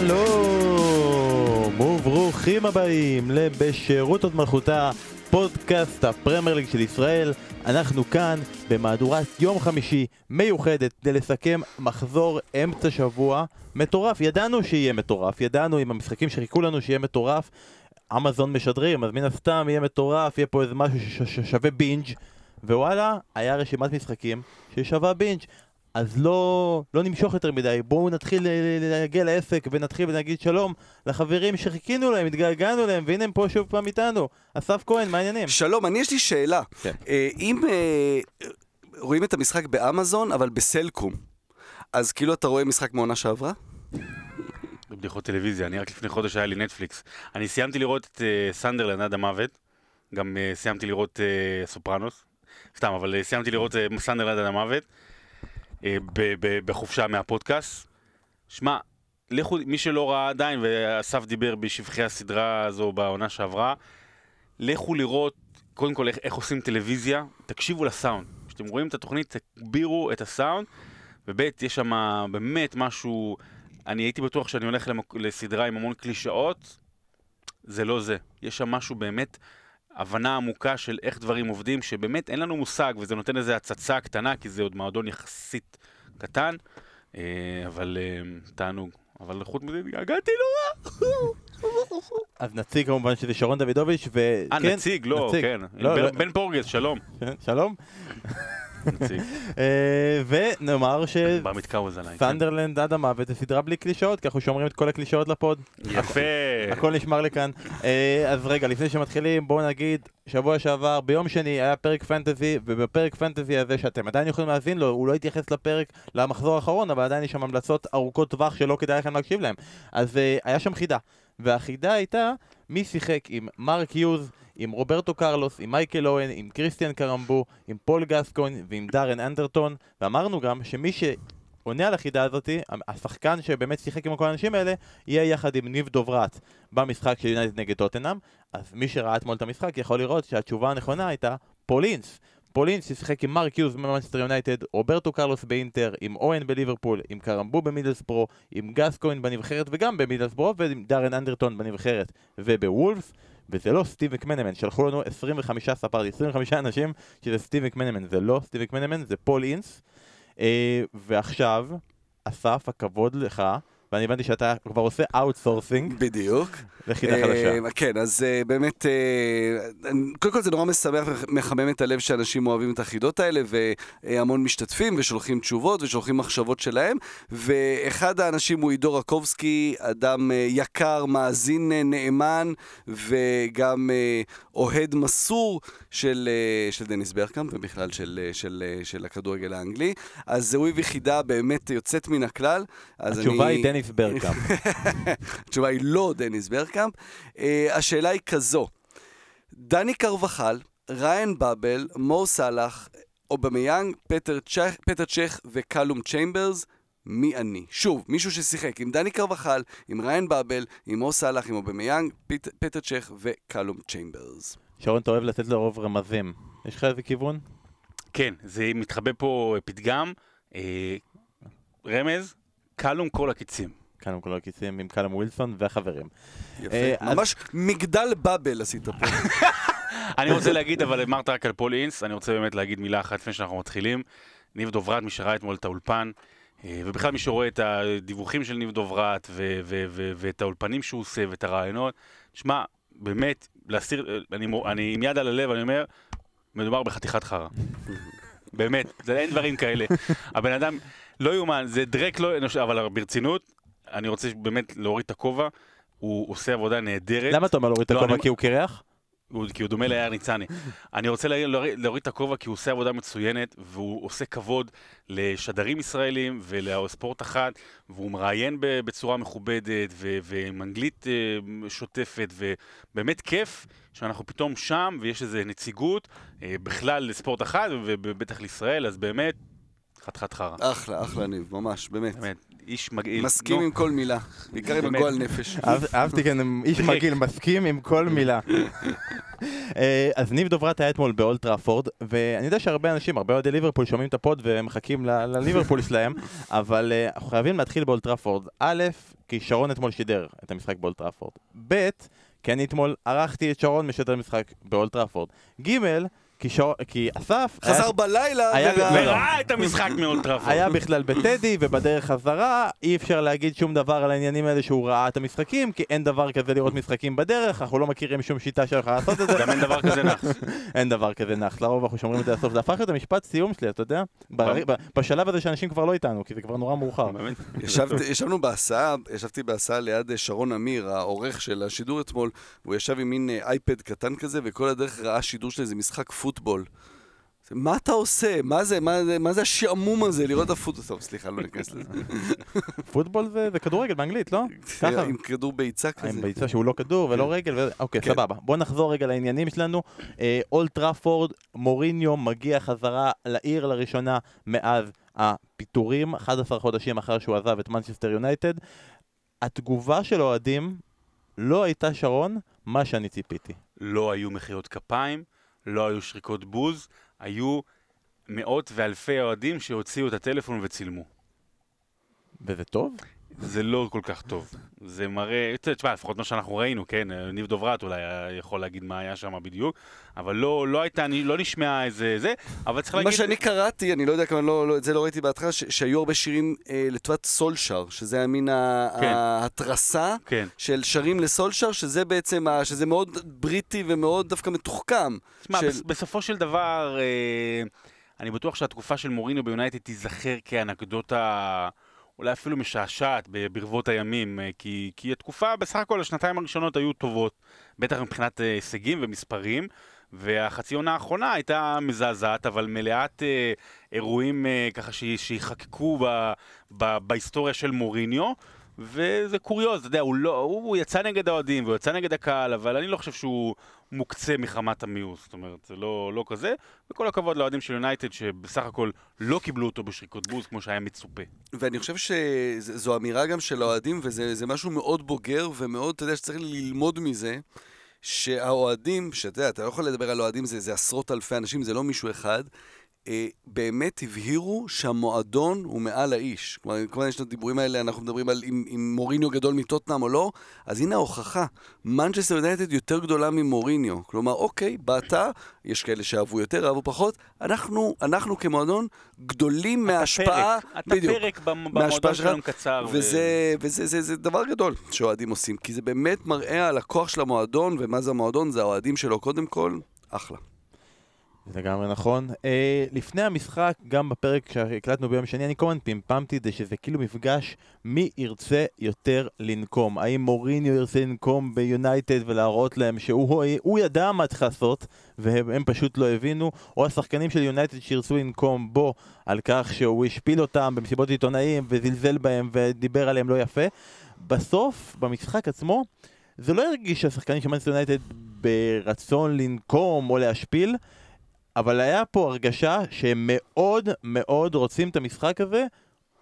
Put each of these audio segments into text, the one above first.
שלום וברוכים הבאים לבשירות עוד מלכותה, פודקאסט הפרמייר ליג של ישראל. אנחנו כאן במהדורת יום חמישי מיוחדת כדי לסכם מחזור אמצע שבוע מטורף. ידענו שיהיה מטורף, ידענו עם המשחקים שחיכו לנו שיהיה מטורף. אמזון משדרים, אז מן הסתם יהיה מטורף, יהיה פה איזה משהו ששווה בינג' ווואלה, היה רשימת משחקים ששווה בינג'. אז לא, לא נמשוך יותר מדי, בואו נתחיל להגיע לעסק ונתחיל ונגיד שלום לחברים שחיכינו להם, התגעגענו להם, והנה הם פה שוב פעם איתנו. אסף כהן, מה העניינים? שלום, אני יש לי שאלה. כן. אה, אם אה, רואים את המשחק באמזון, אבל בסלקום, אז כאילו אתה רואה משחק מעונה שעברה? בבדיחות טלוויזיה, אני רק לפני חודש היה לי נטפליקס. אני סיימתי לראות את uh, סנדרלנד עד המוות, גם uh, סיימתי לראות uh, סופרנוס, סתם, אבל uh, סיימתי לראות uh, סנדרלנד עד המוות, בחופשה מהפודקאסט. שמע, לכו, מי שלא ראה עדיין, ואסף דיבר בשבחי הסדרה הזו בעונה שעברה, לכו לראות, קודם כל, איך, איך עושים טלוויזיה, תקשיבו לסאונד. כשאתם רואים את התוכנית, תגבירו את הסאונד, וב' יש שם באמת משהו... אני הייתי בטוח שאני הולך למק... לסדרה עם המון קלישאות, זה לא זה. יש שם משהו באמת, הבנה עמוקה של איך דברים עובדים, שבאמת אין לנו מושג, וזה נותן איזו הצצה קטנה, כי זה עוד מועדון יחסית קטן, אה, אבל אה, תענוג. אבל חוץ מזה, התגעגעתי נורא. אז נציג כמובן שזה שרון דוידוביץ' ו... אה, נציג, לא. כן. לא, בן- לא. בן פורגס, שלום. כן, שלום. אה, ונאמר ש... בא מתקאוז עליי. סנדרלנד עד המוות זה סדרה בלי קלישאות, כי אנחנו שומרים את כל הקלישאות לפוד. יפה. הכל נשמר לי כאן. אה, אז רגע, לפני שמתחילים, בואו נגיד, שבוע שעבר, ביום שני, היה פרק פנטזי, ובפרק פנטזי הזה, שאתם עדיין יכולים להאזין לו, הוא לא התייחס לפרק, למחזור האחרון, אבל עדיין יש שם המלצות ארוכות טווח שלא כדאי לכם להקשיב להם. אז אה, היה שם חידה, והחידה הייתה, מי שיחק עם מרק יוז, עם רוברטו קרלוס, עם מייקל אוון, עם כריסטיאן קרמבו, עם פול גסקוין ועם דארן אנדרטון, ואמרנו גם שמי ש... עונה על החידה הזאתי, השחקן שבאמת שיחק עם כל האנשים האלה, יהיה יחד עם ניב דוברת במשחק של יונייטד נגד טוטנאם. אז מי שראה אתמול את המשחק יכול לראות שהתשובה הנכונה הייתה פול אינס. פול אינס ששיחק עם מרק יוז במאנסטר יונייטד, רוברטו קרלוס באינטר, עם אוון בליברפול, עם קרמבו במידלסברו, עם גסקוין בנבחרת וגם במידלסברו, ועם דארן אנדרטון בנבחרת ובוולפס. וזה לא סטיב מקמנמן, שלחו לנו 25 ספרתי, 25 אנשים שזה סטיב מקמנמן, זה לא סטיב מקמנמן, זה פול אינס. אה, ועכשיו, אסף, הכבוד לך, ואני הבנתי שאתה כבר עושה outsourcing בדיוק. לחידה חדשה. אה, כן, אז אה, באמת, אה, קודם כל זה נורא משמח ומחמם את הלב שאנשים אוהבים את החידות האלה, והמון משתתפים ושולחים תשובות ושולחים מחשבות שלהם, ואחד האנשים הוא עידו רקובסקי, אדם יקר, מאזין נאמן, וגם אוהד מסור של, של דניס ברקאמפ, ובכלל של, של, של הכדורגל האנגלי. אז הוא הביא חידה באמת יוצאת מן הכלל. התשובה אני- היא דניס ברקאמפ. התשובה היא לא דניס ברקאמפ. Uh, השאלה היא כזו, דני קרבחל, ריאן באבל, מו סאלח, אובמיאנג, פטר צ'ך, פטר צ'ך וקאלום צ'יימברס, מי אני? שוב, מישהו ששיחק עם דני קרבחל, עם ריאן באבל, עם מו סאלח, עם אובמיאנג, פט, פטר צ'ך וקאלום צ'יימברס. שרון, אתה אוהב לתת לרוב רמזים. יש לך איזה כיוון? כן, זה מתחבא פה פתגם, אה, רמז, קלום כל הקיצים. הוא כל הקיצים עם קאלום ווילסון והחברים. יפה. אה, אז- ממש מגדל באבל עשית פה. אני רוצה להגיד, אבל אמרת רק על פול אינס, אני רוצה באמת להגיד מילה אחת לפני שאנחנו מתחילים. ניב דוברת, מי שראה אתמול את האולפן, אה, ובכלל מי שרואה את הדיווחים של ניב דוברת, ו- ו- ו- ואת האולפנים שהוא עושה, ואת הרעיונות, שמע, באמת, להסיר, אה, אני, אני עם יד על הלב, אני אומר, מדובר בחתיכת חרא. באמת, זה אין דברים כאלה. הבן אדם, לא יאומן, זה דרק לא אנושי, אבל ברצינות, אני רוצה באמת להוריד את הכובע, הוא עושה עבודה נהדרת. למה אתה אומר להוריד את לא, הכובע? כי הוא קרח? כי הוא דומה ליאיר ניצני. אני רוצה להוריד, את הכובע כי הוא עושה עבודה מצוינת, והוא עושה כבוד לשדרים ישראלים ולספורט אחת, והוא מראיין בצורה מכובדת, ו- ועם אנגלית אה, שוטפת, ובאמת כיף שאנחנו פתאום שם, ויש איזו נציגות אה, בכלל לספורט אחד, ובטח לישראל, אז באמת, חתיכת חרא. אחלה, אחלה ניב, ממש, באמת. באמת. איש מגעיל. מסכים עם כל מילה, בעיקר עם. הגועל נפש. אהב- אהבתי כן, איש מגעיל, מסכים עם כל מילה. אז ניב דוברת היה אתמול באולד טראפורד, ואני יודע שהרבה אנשים, הרבה אוהדי ליברפול שומעים את הפוד ומחכים לליברפול שלהם, אבל אה, אנחנו חייבים להתחיל באולד טראפורד. א', כי שרון אתמול שידר את המשחק באולד טראפורד. ב', כי אני אתמול ערכתי את שרון משדר משחק באולד טראפורד. ג', כי שור- כי אסף... היה- חזר בלילה, היה וראה- לא, את המשחק מאולד טראפורד. היה בכלל בטדי, ובדרך חזרה אי אפשר להגיד שום דבר על העניינים האלה שהוא ראה את המשחקים, כי אין דבר כזה לראות משחקים בדרך, אנחנו לא מכירים שום שיטה שלך לעשות את זה. גם אין דבר כזה נאחס. אין דבר כזה נח, לרוב אנחנו שומרים את זה לסוף. זה הפך להיות המשפט סיום שלי, אתה יודע? בשלב הזה שאנשים כבר לא איתנו, כי זה כבר נורא מאוחר. ישבנו בהסעה, ישבתי בהסעה ליד אה, שרון אמיר, העורך של השידור אתמול, והוא ישב עם מין אה, אייפד קטן כזה, וכל הדרך ראה שידור של איזה משחק פוטבול. מה אתה עושה? מה זה, מה זה, מה זה השעמום הזה לראות את הפוטבול? טוב, סליחה, לא ניכנס לזה. פוטבול זה זה כדורגל באנגלית, לא? ככה. עם כדור ביצה כזה. עם ביצה שהוא לא כדור ולא רגל, ו... אוקיי, כן. סבבה. בוא נחזור רגע לעניינים שלנו. אה, אולד טראפורד, מוריניו מגיע חזרה לעיר לראשונה מאז הפיטורים, 11 חודשים אחר שהוא עזב את מנצ'סטר יונייטד. התגובה של אוהדים לא הייתה, שרון, מה שאני ציפיתי. לא היו מחיאות כפיים, לא היו שריקות בוז, היו מאות ואלפי אוהדים שהוציאו את הטלפון וצילמו. וזה טוב? זה לא כל כך טוב. זה מראה, תשמע, לפחות מה שאנחנו ראינו, כן, ניב דוברת אולי יכול להגיד מה היה שם בדיוק, אבל לא, לא הייתה, לא נשמעה איזה זה, אבל צריך להגיד... מה שאני קראתי, אני לא יודע כמה, לא, לא, את זה לא ראיתי בהתחלה, ש- שהיו הרבה שירים אה, לטובת סולשר, שזה היה מין כן. ההתרסה כן. של שרים לסולשר, שזה בעצם, ה- שזה מאוד בריטי ומאוד דווקא מתוחכם. תשמע, של- בס- בסופו של דבר, אה, אני בטוח שהתקופה של מוריניו ביונייטד תיזכר כאנקדוטה אולי אפילו משעשעת ברבות הימים, אה, כי, כי התקופה, בסך הכל השנתיים הראשונות היו טובות, בטח מבחינת אה, הישגים ומספרים, והחצי עונה האחרונה הייתה מזעזעת, אבל מלאת אה, אירועים ככה שיחקקו בהיסטוריה של מוריניו. וזה קוריוז, אתה יודע, הוא, לא, הוא יצא נגד האוהדים והוא יצא נגד הקהל, אבל אני לא חושב שהוא מוקצה מחמת המיאוס, זאת אומרת, זה לא, לא כזה, וכל הכבוד לאוהדים של יונייטד שבסך הכל לא קיבלו אותו בשריקות בוז כמו שהיה מצופה. ואני חושב שזו אמירה גם של האוהדים, וזה זה משהו מאוד בוגר ומאוד, אתה יודע, שצריך ללמוד מזה, שהאוהדים, שאתה יודע, אתה לא יכול לדבר על אוהדים, זה, זה עשרות אלפי אנשים, זה לא מישהו אחד, באמת הבהירו שהמועדון הוא מעל האיש. כלומר, כל הזמן יש את הדיבורים האלה, אנחנו מדברים על אם, אם מוריניו גדול מטוטנאם או לא, אז הנה ההוכחה. מנצ'סטר יונייטד יותר גדולה ממוריניו. כלומר, אוקיי, באת, יש כאלה שאהבו יותר, אהבו פחות, אנחנו, אנחנו כמועדון גדולים מההשפעה, אתה פרק במ- במועדון שלנו קצר. ו- וזה, וזה זה, זה דבר גדול שאוהדים עושים, כי זה באמת מראה על הכוח של המועדון, ומה זה המועדון? זה האוהדים שלו קודם כל, אחלה. לגמרי נכון. אה, לפני המשחק, גם בפרק שהקלטנו ביום שני, אני כל הזמן פמפמתי את זה שזה כאילו מפגש מי ירצה יותר לנקום. האם מוריניו ירצה לנקום ביונייטד ולהראות להם שהוא הוא ידע מה צריך לעשות והם הם פשוט לא הבינו, או השחקנים של יונייטד שירצו לנקום בו על כך שהוא השפיל אותם במסיבות עיתונאים וזלזל בהם ודיבר עליהם לא יפה. בסוף, במשחק עצמו, זה לא הרגיש שהשחקנים של מנצ'סטר יונייטד ברצון לנקום או להשפיל, אבל היה פה הרגשה שהם מאוד מאוד רוצים את המשחק הזה,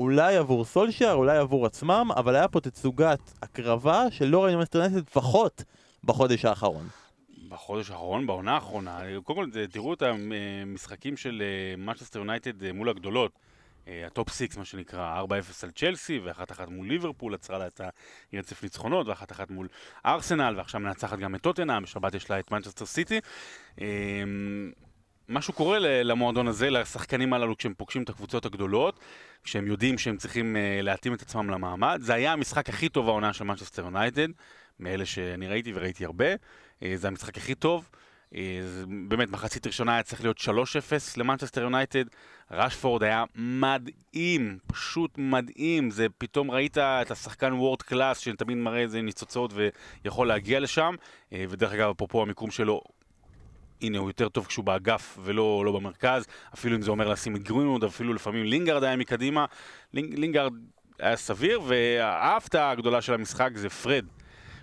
אולי עבור סולשייר, אולי עבור עצמם, אבל היה פה תצוגת הקרבה שלא ראינו מנצ'סטר יונייטד לפחות בחודש האחרון. בחודש האחרון, בעונה האחרונה, קודם כל תראו את המשחקים של מנצ'סטר יונייטד אה, מול הגדולות. אה, ה top six מה שנקרא, 4-0 על צ'לסי, ואחת אחת מול ליברפול, עצרה לה את הרצף ניצחונות, ואחת אחת מול ארסנל, ועכשיו מנצחת גם את טוטנאם, בשבת יש לה את מנצ'סטר סיטי. משהו קורה למועדון הזה, לשחקנים הללו כשהם פוגשים את הקבוצות הגדולות, כשהם יודעים שהם צריכים אה, להתאים את עצמם למעמד. זה היה המשחק הכי טוב העונה של מנצ'סטר יונייטד, מאלה שאני ראיתי וראיתי הרבה. אה, זה המשחק הכי טוב. אה, באמת, מחצית ראשונה היה צריך להיות 3-0 למנצ'סטר יונייטד. רשפורד היה מדהים, פשוט מדהים. זה פתאום ראית את השחקן world class שתמיד מראה איזה ניצוצות ויכול להגיע לשם. ודרך אגב, אפרופו המיקום שלו, הנה, הוא יותר טוב כשהוא באגף ולא לא במרכז, אפילו אם זה אומר לשים את גרינווד, אפילו לפעמים לינגארד היה מקדימה. לינג, לינגארד היה סביר, וההפתעה הגדולה של המשחק זה פרד,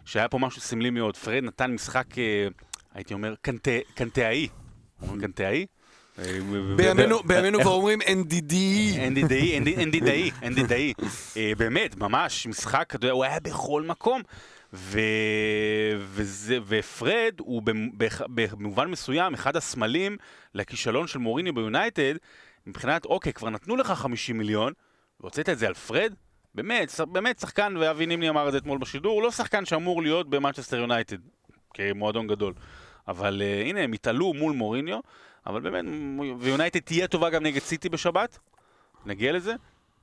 שהיה פה משהו סמלי מאוד. פרד נתן משחק, אה, הייתי אומר, קנטה-אי. קנטה-אי? בימינו- כבר אומרים נדידי. נדידי, נדידי, נדידי. אה, באמת, ממש, משחק, הוא היה בכל מקום. ופרד הוא במובן מסוים אחד הסמלים לכישלון של מוריניו ביונייטד, מבחינת, אוקיי, כבר נתנו לך 50 מיליון, והוצאת את זה על פרד? באמת, באמת שחקן, ואבי נימני אמר את זה אתמול בשידור, הוא לא שחקן שאמור להיות במנצ'סטר יונייטד, כמועדון גדול. אבל אה, הנה, הם התעלו מול מוריניו, אבל באמת, ויונייטד תהיה טובה גם נגד סיטי בשבת, נגיע לזה.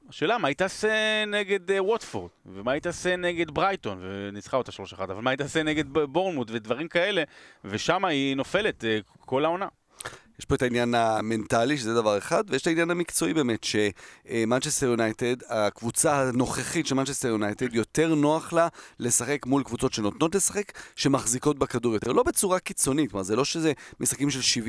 השאלה, מה היא תעשה נגד אה, ווטפורד, ומה היא תעשה נגד ברייטון, וניצחה אותה 3-1, אבל מה היא תעשה נגד בורנמוט ודברים כאלה, ושם היא נופלת אה, כל העונה. יש פה את העניין המנטלי, שזה דבר אחד, ויש את העניין המקצועי באמת, שמנצ'סטר יונייטד, הקבוצה הנוכחית של מנצ'סטר יונייטד, יותר נוח לה לשחק מול קבוצות שנותנות לשחק, שמחזיקות בכדור יותר. לא בצורה קיצונית, כלומר, זה לא שזה משחקים של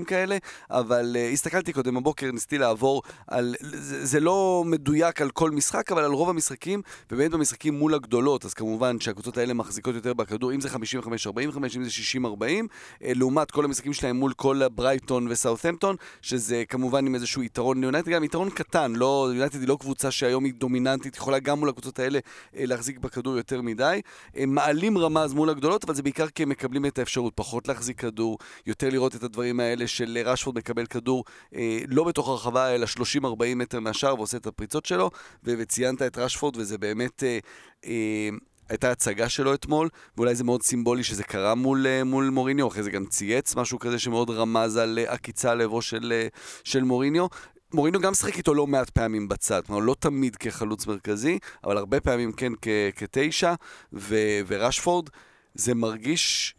70-30 כאלה, אבל uh, הסתכלתי קודם בבוקר, ניסיתי לעבור על... זה, זה לא מדויק על כל משחק, אבל על רוב המשחקים, ובאמת במשחקים מול הגדולות, אז כמובן שהקבוצות האלה מחזיקות יותר בכדור, אם זה 55-45, אם זה 60-40, אה, לעומת כל המשחקים שלהם מול כל ברייטון וסאות'מפטון, שזה כמובן עם איזשהו יתרון ליונייטד, גם יתרון קטן, לא, יונייטד היא לא קבוצה שהיום היא דומיננטית, יכולה גם מול הקבוצות האלה אה, להחזיק בכדור יותר מדי. הם מעלים רמה אז מול הגדולות, אבל זה בעיקר כי הם מקבלים את האפשרות פחות להחזיק כדור, יותר לראות את הדברים האלה של אה, רשפורד מקבל כדור אה, לא בתוך הרחבה, אלא 30-40 מטר מהשאר ועושה את הפריצות שלו, וציינת את רשפורד, וזה באמת... אה, אה, הייתה הצגה שלו אתמול, ואולי זה מאוד סימבולי שזה קרה מול, אה, מול מוריניו, אחרי זה גם צייץ משהו כזה שמאוד רמז על אה, עקיצה לעברו של, אה, של מוריניו. מוריניו גם שחק איתו לא מעט פעמים בצד, כלומר לא תמיד כחלוץ מרכזי, אבל הרבה פעמים כן כתשע, ו- ורשפורד, זה מרגיש...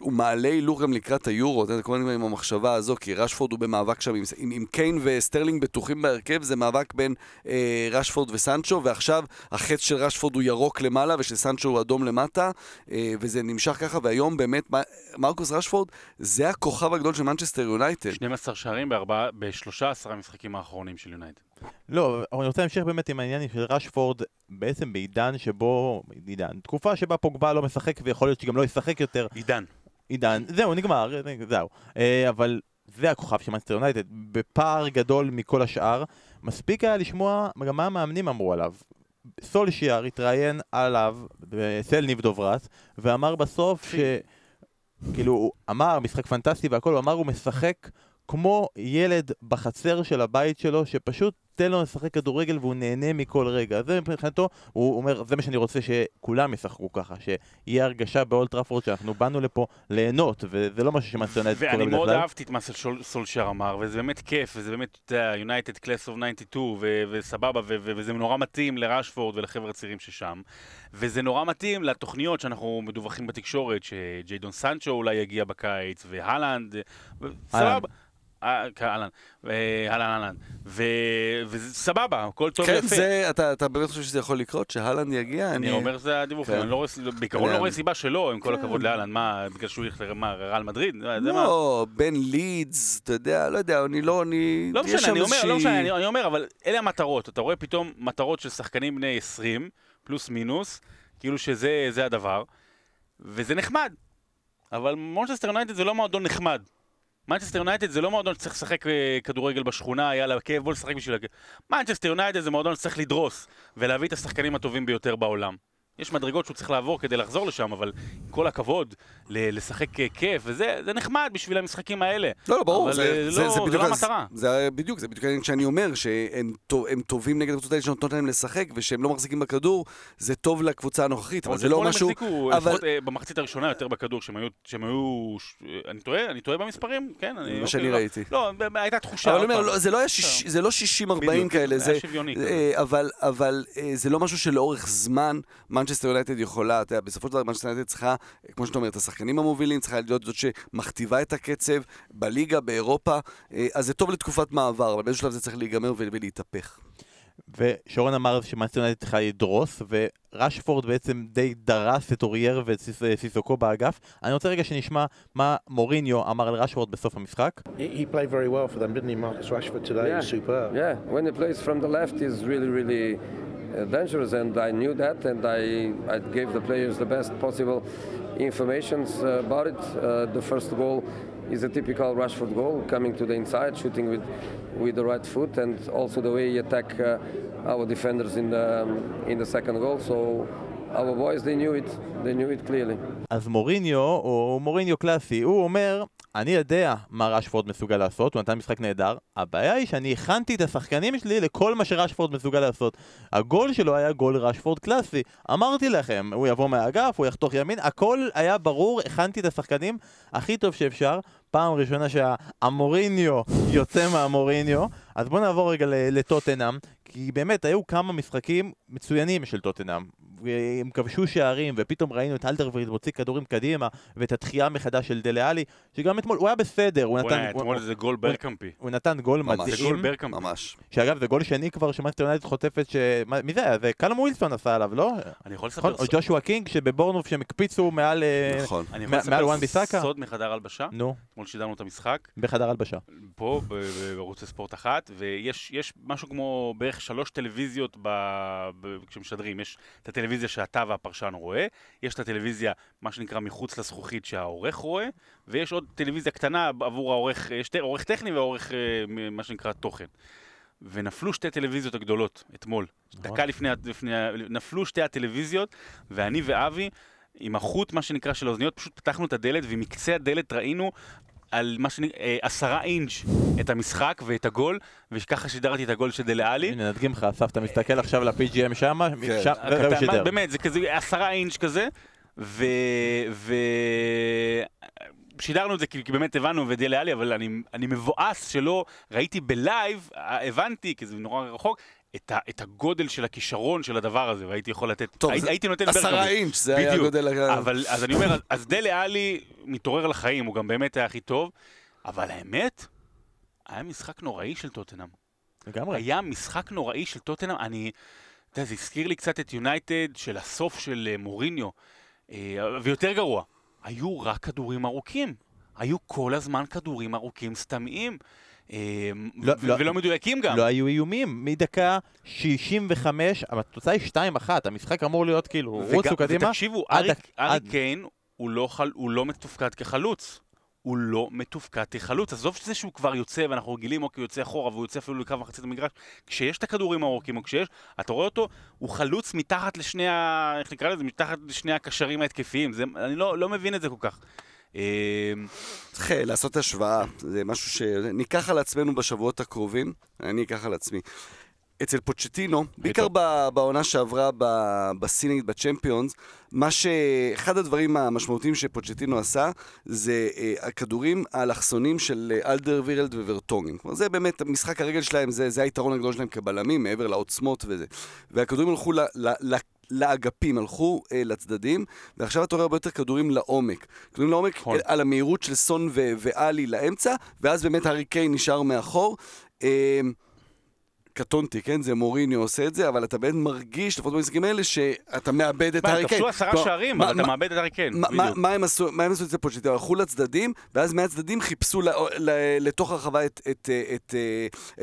הוא מעלה הילוך גם לקראת היורו, אתה יודע, כל הזמן עם המחשבה הזו, כי רשפורד הוא במאבק שם עם, עם, עם קיין וסטרלינג בטוחים בהרכב, זה מאבק בין אה, רשפורד וסנצ'ו, ועכשיו החץ של רשפורד הוא ירוק למעלה ושל סנצ'ו הוא אדום למטה, אה, וזה נמשך ככה, והיום באמת מ- מרקוס רשפורד זה הכוכב הגדול של מנצ'סטר יונייטד. 12 שערים בארבעה- ב-13 המשחקים האחרונים של יונייטד. לא, אבל אני רוצה להמשיך באמת עם העניין של רשפורד, בעצם בעידן שבו, עידן, תקופה שבה פוגבה לא משחק ויכול להיות שגם לא ישחק יותר, עידן. עידן, זהו, נגמר, זהו. אה, אבל זה הכוכב של מנצ'סטר יונייטד, בפער גדול מכל השאר. מספיק היה לשמוע גם מה המאמנים אמרו עליו. סולשיאר התראיין עליו, סל ניב דוברס, ואמר בסוף ש... כאילו, הוא אמר, משחק פנטסטי והכל, הוא אמר, הוא משחק כמו ילד בחצר של הבית שלו, שפשוט תן לו לשחק כדורגל והוא נהנה מכל רגע. זה מבחינתו, הוא אומר, זה מה שאני רוצה שכולם ישחקו ככה, שיהיה הרגשה באולט טראפורד שאנחנו באנו לפה ליהנות, וזה לא משהו שמאנסטר יונייטד קורה ואני בדרך מאוד כלל. אהבתי את מה שסול- סולשייר אמר, וזה באמת כיף, וזה באמת, אתה יודע, יונייטד class of 92, ו- וסבבה, וזה נורא מתאים לרשפורד ולחבר'ה הצעירים ששם. וזה נורא מתאים לתוכניות שאנחנו מדווחים בתקשורת, שג'יידון סנצ'ו אולי יגיע בקיץ, והלנד, סבבה. אה, כן, אהלן, אה, אהלן, וזה סבבה, הכל טוב כן, ויפה. זה, אתה, אתה באמת חושב שזה יכול לקרות? שהלנד יגיע? אני אומר שזה הדיווחים, כן. אני לא רואה, בעיקרון אני- לא רואה סיבה שלא, עם כל כן. הכבוד לאלן, מה, בגלל שהוא ילך ריאל מדריד? זה מה? לא, בין לידס, אתה יודע, לא יודע, אני לא, אני... לא משנה, אני אומר, לא משנה, אני, אני אומר, אבל אלה המטרות. אתה רואה פתאום מטרות של שחקנים בני 20, פלוס מינוס, כאילו שזה זה הדבר, וזה נחמד. אבל מנצ'סטר יונייטד זה לא מועדון נחמד. מנצ'סטר יונייטד זה לא מועדון שצריך לשחק אה, כדורגל בשכונה, יאללה, כיף, בוא נשחק בשביל. מנצ'סטר יונייטד זה מועדון שצריך לדרוס, ולהביא את השחקנים הטובים ביותר בעולם. יש מדרגות שהוא צריך לעבור כדי לחזור לשם, אבל כל הכבוד, לשחק אה, כיף, וזה זה נחמד בשביל המשחקים האלה. לא, לא, ברור, אבל, זה, אה, זה, לא- זה זה בדיוק לא הס- המטרה. זה בדיוק, זה בדיוק העניין שאני אומר, שהם טוב- טובים נגד הקבוצות האלה שנותנות להם לשחק, ושהם לא מחזיקים בכדור, זה טוב לקבוצה הנוכחית, אבל זה לא משהו... אבל- אה, במחצית הראשונה יותר בכדור, שהם היו, שהם היו, ש- אה, אני טועה? אני טועה במספרים? כן, אני... מה שאני אוקיי, לא- ראיתי. לא, ב- הייתה תחושה. אבל אני אומר. לא, זה לא היה שיש- זה לא 60-40 בדיוק, כאלה, זה זה... אה, אבל, אבל אה, זה לא משהו שלאורך זמן מנצ'סטר יונייטד יכולה, אתה יודע, בסופו של דבר מנצ'סטר יונייטד צריכה, אה, כמו שאתה אומר, את השחקנים המובילים, צריכה להיות זאת שמכתיבה את הקצב בליגה, באירופה, אה, אז זה טוב לתקופת מעבר, אבל באיזשהו שלב זה צריך להיגמר ולהתהפך. ושרון אמר שמאנסטר יונייטד צריכה לדרוס, ורשפורד בעצם די דרס את אורייר ואת סיסוקו באגף. אני רוצה רגע שנשמע מה מוריניו אמר על רשפורד בסוף המשחק. He, played very well for them, didn't he? Marcus Rashford today Yeah. superb. Yeah, when he plays from the left, he's really, really uh, dangerous, and I knew that, and I, I gave the players the best possible information uh, about it. Uh, the first goal is a typical Rashford goal, coming to the inside, shooting with with the right foot, and also the way he attack uh, our defenders in the um, in the second goal. So אז מוריניו, או מוריניו קלאסי, הוא אומר, אני יודע מה רשפורד מסוגל לעשות, הוא נתן משחק נהדר, הבעיה היא שאני הכנתי את השחקנים שלי לכל מה שרשפורד מסוגל לעשות. הגול שלו היה גול רשפורד קלאסי. אמרתי לכם, הוא יבוא מהאגף, הוא יחתוך ימין, הכל היה ברור, הכנתי את השחקנים הכי טוב שאפשר. פעם ראשונה שהמוריניו יוצא מהמוריניו, אז בואו נעבור רגע לטוטנאם, כי באמת היו כמה משחקים מצוינים של טוטנאם. הם כבשו שערים, ופתאום ראינו את אלדרוויד מוציא כדורים קדימה, ואת התחייה מחדש של דלה-עלי, שגם אתמול, הוא היה בסדר, הוא נתן, הוא, אתמול זה גול ברקאמפי. הוא נתן גול ממש. זה מדהים, גול ברקאמפי. ממש. שאגב זה גול שני כבר שמנצ'סטר יונייטד חוטפת, ש... מה- מי זה היה? זה קאלום ווילסון עשה עליו, לא? אני יכול נכון? לספר או ג'ושוע קינג שבבורנמות' שהם הקפיצו מעל... אה, נכון. אני יכול מעל וואן ביסאקה לספר? סוד מחדר הלבשה. נו, אתמול שידרנו את המשחק, בחדר הלבשה. פה ב- ב- בערוץ הספורט אחת, ויש יש משהו כמו בערך שלוש טלוויזיות ב, ב, כשמשדרים. יש את הטלוויזיה שאתה והפרשן רואה, יש את הטלוויזיה, מה שנקרא מחוץ לזכוכית שהעורך רואה, ויש עוד טלוויזיה קטנה עבור העורך, יש ט- עורך טכני ועורך אה, מה שנקרא תוכן. ונפלו שתי טלוויזיות הגדולות אתמול. דקה לפני, לפני, נפלו שתי הטלוויזיות, ואני ואבי, עם החוט, מה שנקרא, של האוזניות, פשוט פתחנו את הדלת, ומקצה הדלת ראינו על מה שנקרא, אה, עשרה אינץ' את המשחק ואת הגול, וככה שידרתי את הגול של דלה עלי. הנה נדגים לך, אסף, אתה מסתכל עכשיו ל-PGM שמה, כן. שם- זהו מה- שידר. באמת, זה כזה עשרה אינץ' כזה, ו... ו... שידרנו את זה כי, כי באמת הבנו ודלה עלי, אבל אני, אני מבואס שלא ראיתי בלייב, אה, הבנתי, כי זה נורא רחוק, את, ה, את הגודל של הכישרון של הדבר הזה, והייתי יכול לתת, טוב, הי, זה הייתי נותן עשרה ברקוביץ'. אינץ', זה היה בדיוק. הגודל... ה- אבל אז אני אומר, אז דלה אלי מתעורר לחיים, הוא גם באמת היה הכי טוב, אבל האמת, היה משחק נוראי של טוטנאם. לגמרי. היה משחק נוראי של טוטנאם, אני... אתה יודע, זה הזכיר לי קצת את יונייטד של הסוף של אה, מוריניו, אה, ויותר גרוע, היו רק כדורים ארוכים. היו כל הזמן כדורים ארוכים סתמיים, לא, ו- לא. ולא מדויקים גם. לא היו איומים, מדקה 65, אבל התוצאה היא 2-1, המשחק אמור להיות כאילו, רוצו וגם- קדימה. ותקשיבו, ארי, עד- קיין הוא לא, חל, הוא לא מתופקד כחלוץ. הוא לא מתופקד כחלוץ. עזוב שזה שהוא כבר יוצא ואנחנו רגילים, או כי הוא יוצא אחורה והוא יוצא אפילו לקרב מחצית המגרש. כשיש את הכדורים הארוכים, או כשיש, אתה רואה אותו, הוא חלוץ מתחת לשני ה... איך נקרא לזה? מתחת לשני הקשרים ההתקפיים. זה, אני לא, לא מבין את זה כל כך. צריך אה, לעשות השוואה, זה משהו שניקח על עצמנו בשבועות הקרובים, אני אקח על עצמי. אצל פוצ'טינו, בעיקר בעונה שעברה בסינית, בצ'מפיונס, מה ש... אחד הדברים המשמעותיים שפוצ'טינו עשה, זה אה, הכדורים האלכסונים של אה, אלדר וירלד וורטונגן. כלומר, זה באמת, משחק הרגל שלהם, זה, זה היתרון הגדול שלהם כבלמים, מעבר לעוצמות וזה. והכדורים הלכו. ל, ל לאגפים, הלכו אה, לצדדים, ועכשיו אתה רואה הרבה יותר כדורים לעומק. כדורים לעומק נכון. אה, על המהירות של סון ו- ואלי לאמצע, ואז באמת הארי קיין נשאר מאחור. אה, קטונתי, כן? זה מוריניו עושה את זה, אבל אתה באמת מרגיש, לפחות במשחקים האלה, שאתה מאבד את מה, הארי קיין. כבשו עשרה שערים, מה- אבל אתה מה- מאבד את הארי קיין. מה- מה-. מה הם עשו מה הם עשו אצל פוצ'טינו? הלכו לצדדים, ואז מהצדדים חיפשו ל- ל- לתוך הרחבה את- את- את-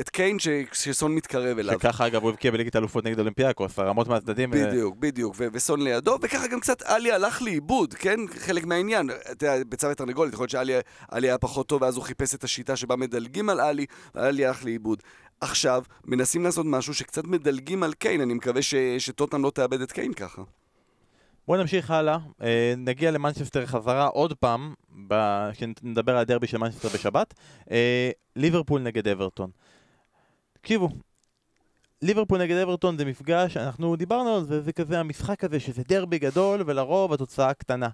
את קיין ש- שסון מתקרב אליו. שככה אגב הוא הבקיע בליגת אלופות נגד אולימפיאקוס, הרמות מהצדדים. אה, בדיוק, בדיוק, ו- וסון לידו, וככה גם קצת עלי הלך לאיבוד, כן? חלק מהעניין. אתה יודע, ביצה ותרנגולת, יכול להיות שעלי עלי היה פחות טוב, ואז הוא חיפש את השיטה שבה מדלגים על עלי, ועלי הלך לאיבוד. עכשיו, מנסים לעשות משהו שקצת מדלגים על קיין, אני מקווה ש- שטוטנאם לא תאבד את קיין ככה. בואו נמשיך הלאה, אה, נגיע למנצ'סטר חזרה עוד פעם, כשנדבר על הדרבי של מנצ'סטר בשבת. אה, ליברפול נגד אברטון. תקשיבו, ליברפול נגד אברטון זה מפגש, אנחנו דיברנו על זה, זה כזה המשחק הזה שזה דרבי גדול ולרוב התוצאה קטנה.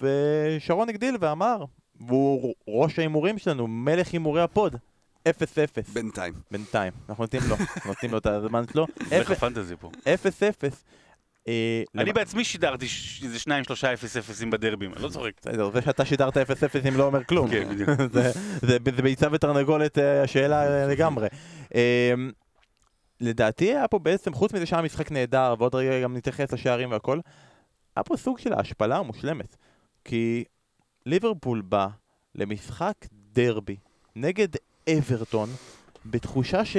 ושרון הגדיל ואמר, והוא ראש ההימורים שלנו, מלך הימורי הפוט, 0-0. בינתיים. בינתיים, אנחנו נותנים לו, נותנים לו את הזמן שלו, איך הפנטזי פה. 0-0. אה, אני בעצמי שידרתי איזה שניים שלושה אפס אפסים בדרבים, אני לא צוחק. בסדר, זה שאתה שידרת 0-0 לא אומר כלום. כן, בדיוק. זה, ביצה ותרנגולת אה, השאלה אה, לגמרי. לדעתי היה פה בעצם, חוץ מזה שהיה משחק נהדר, ועוד רגע גם נתייחס לשערים והכל, היה פה סוג של ההשפלה המושלמת. כי ליברפול בא למשחק דרבי נגד אברטון, בתחושה ש...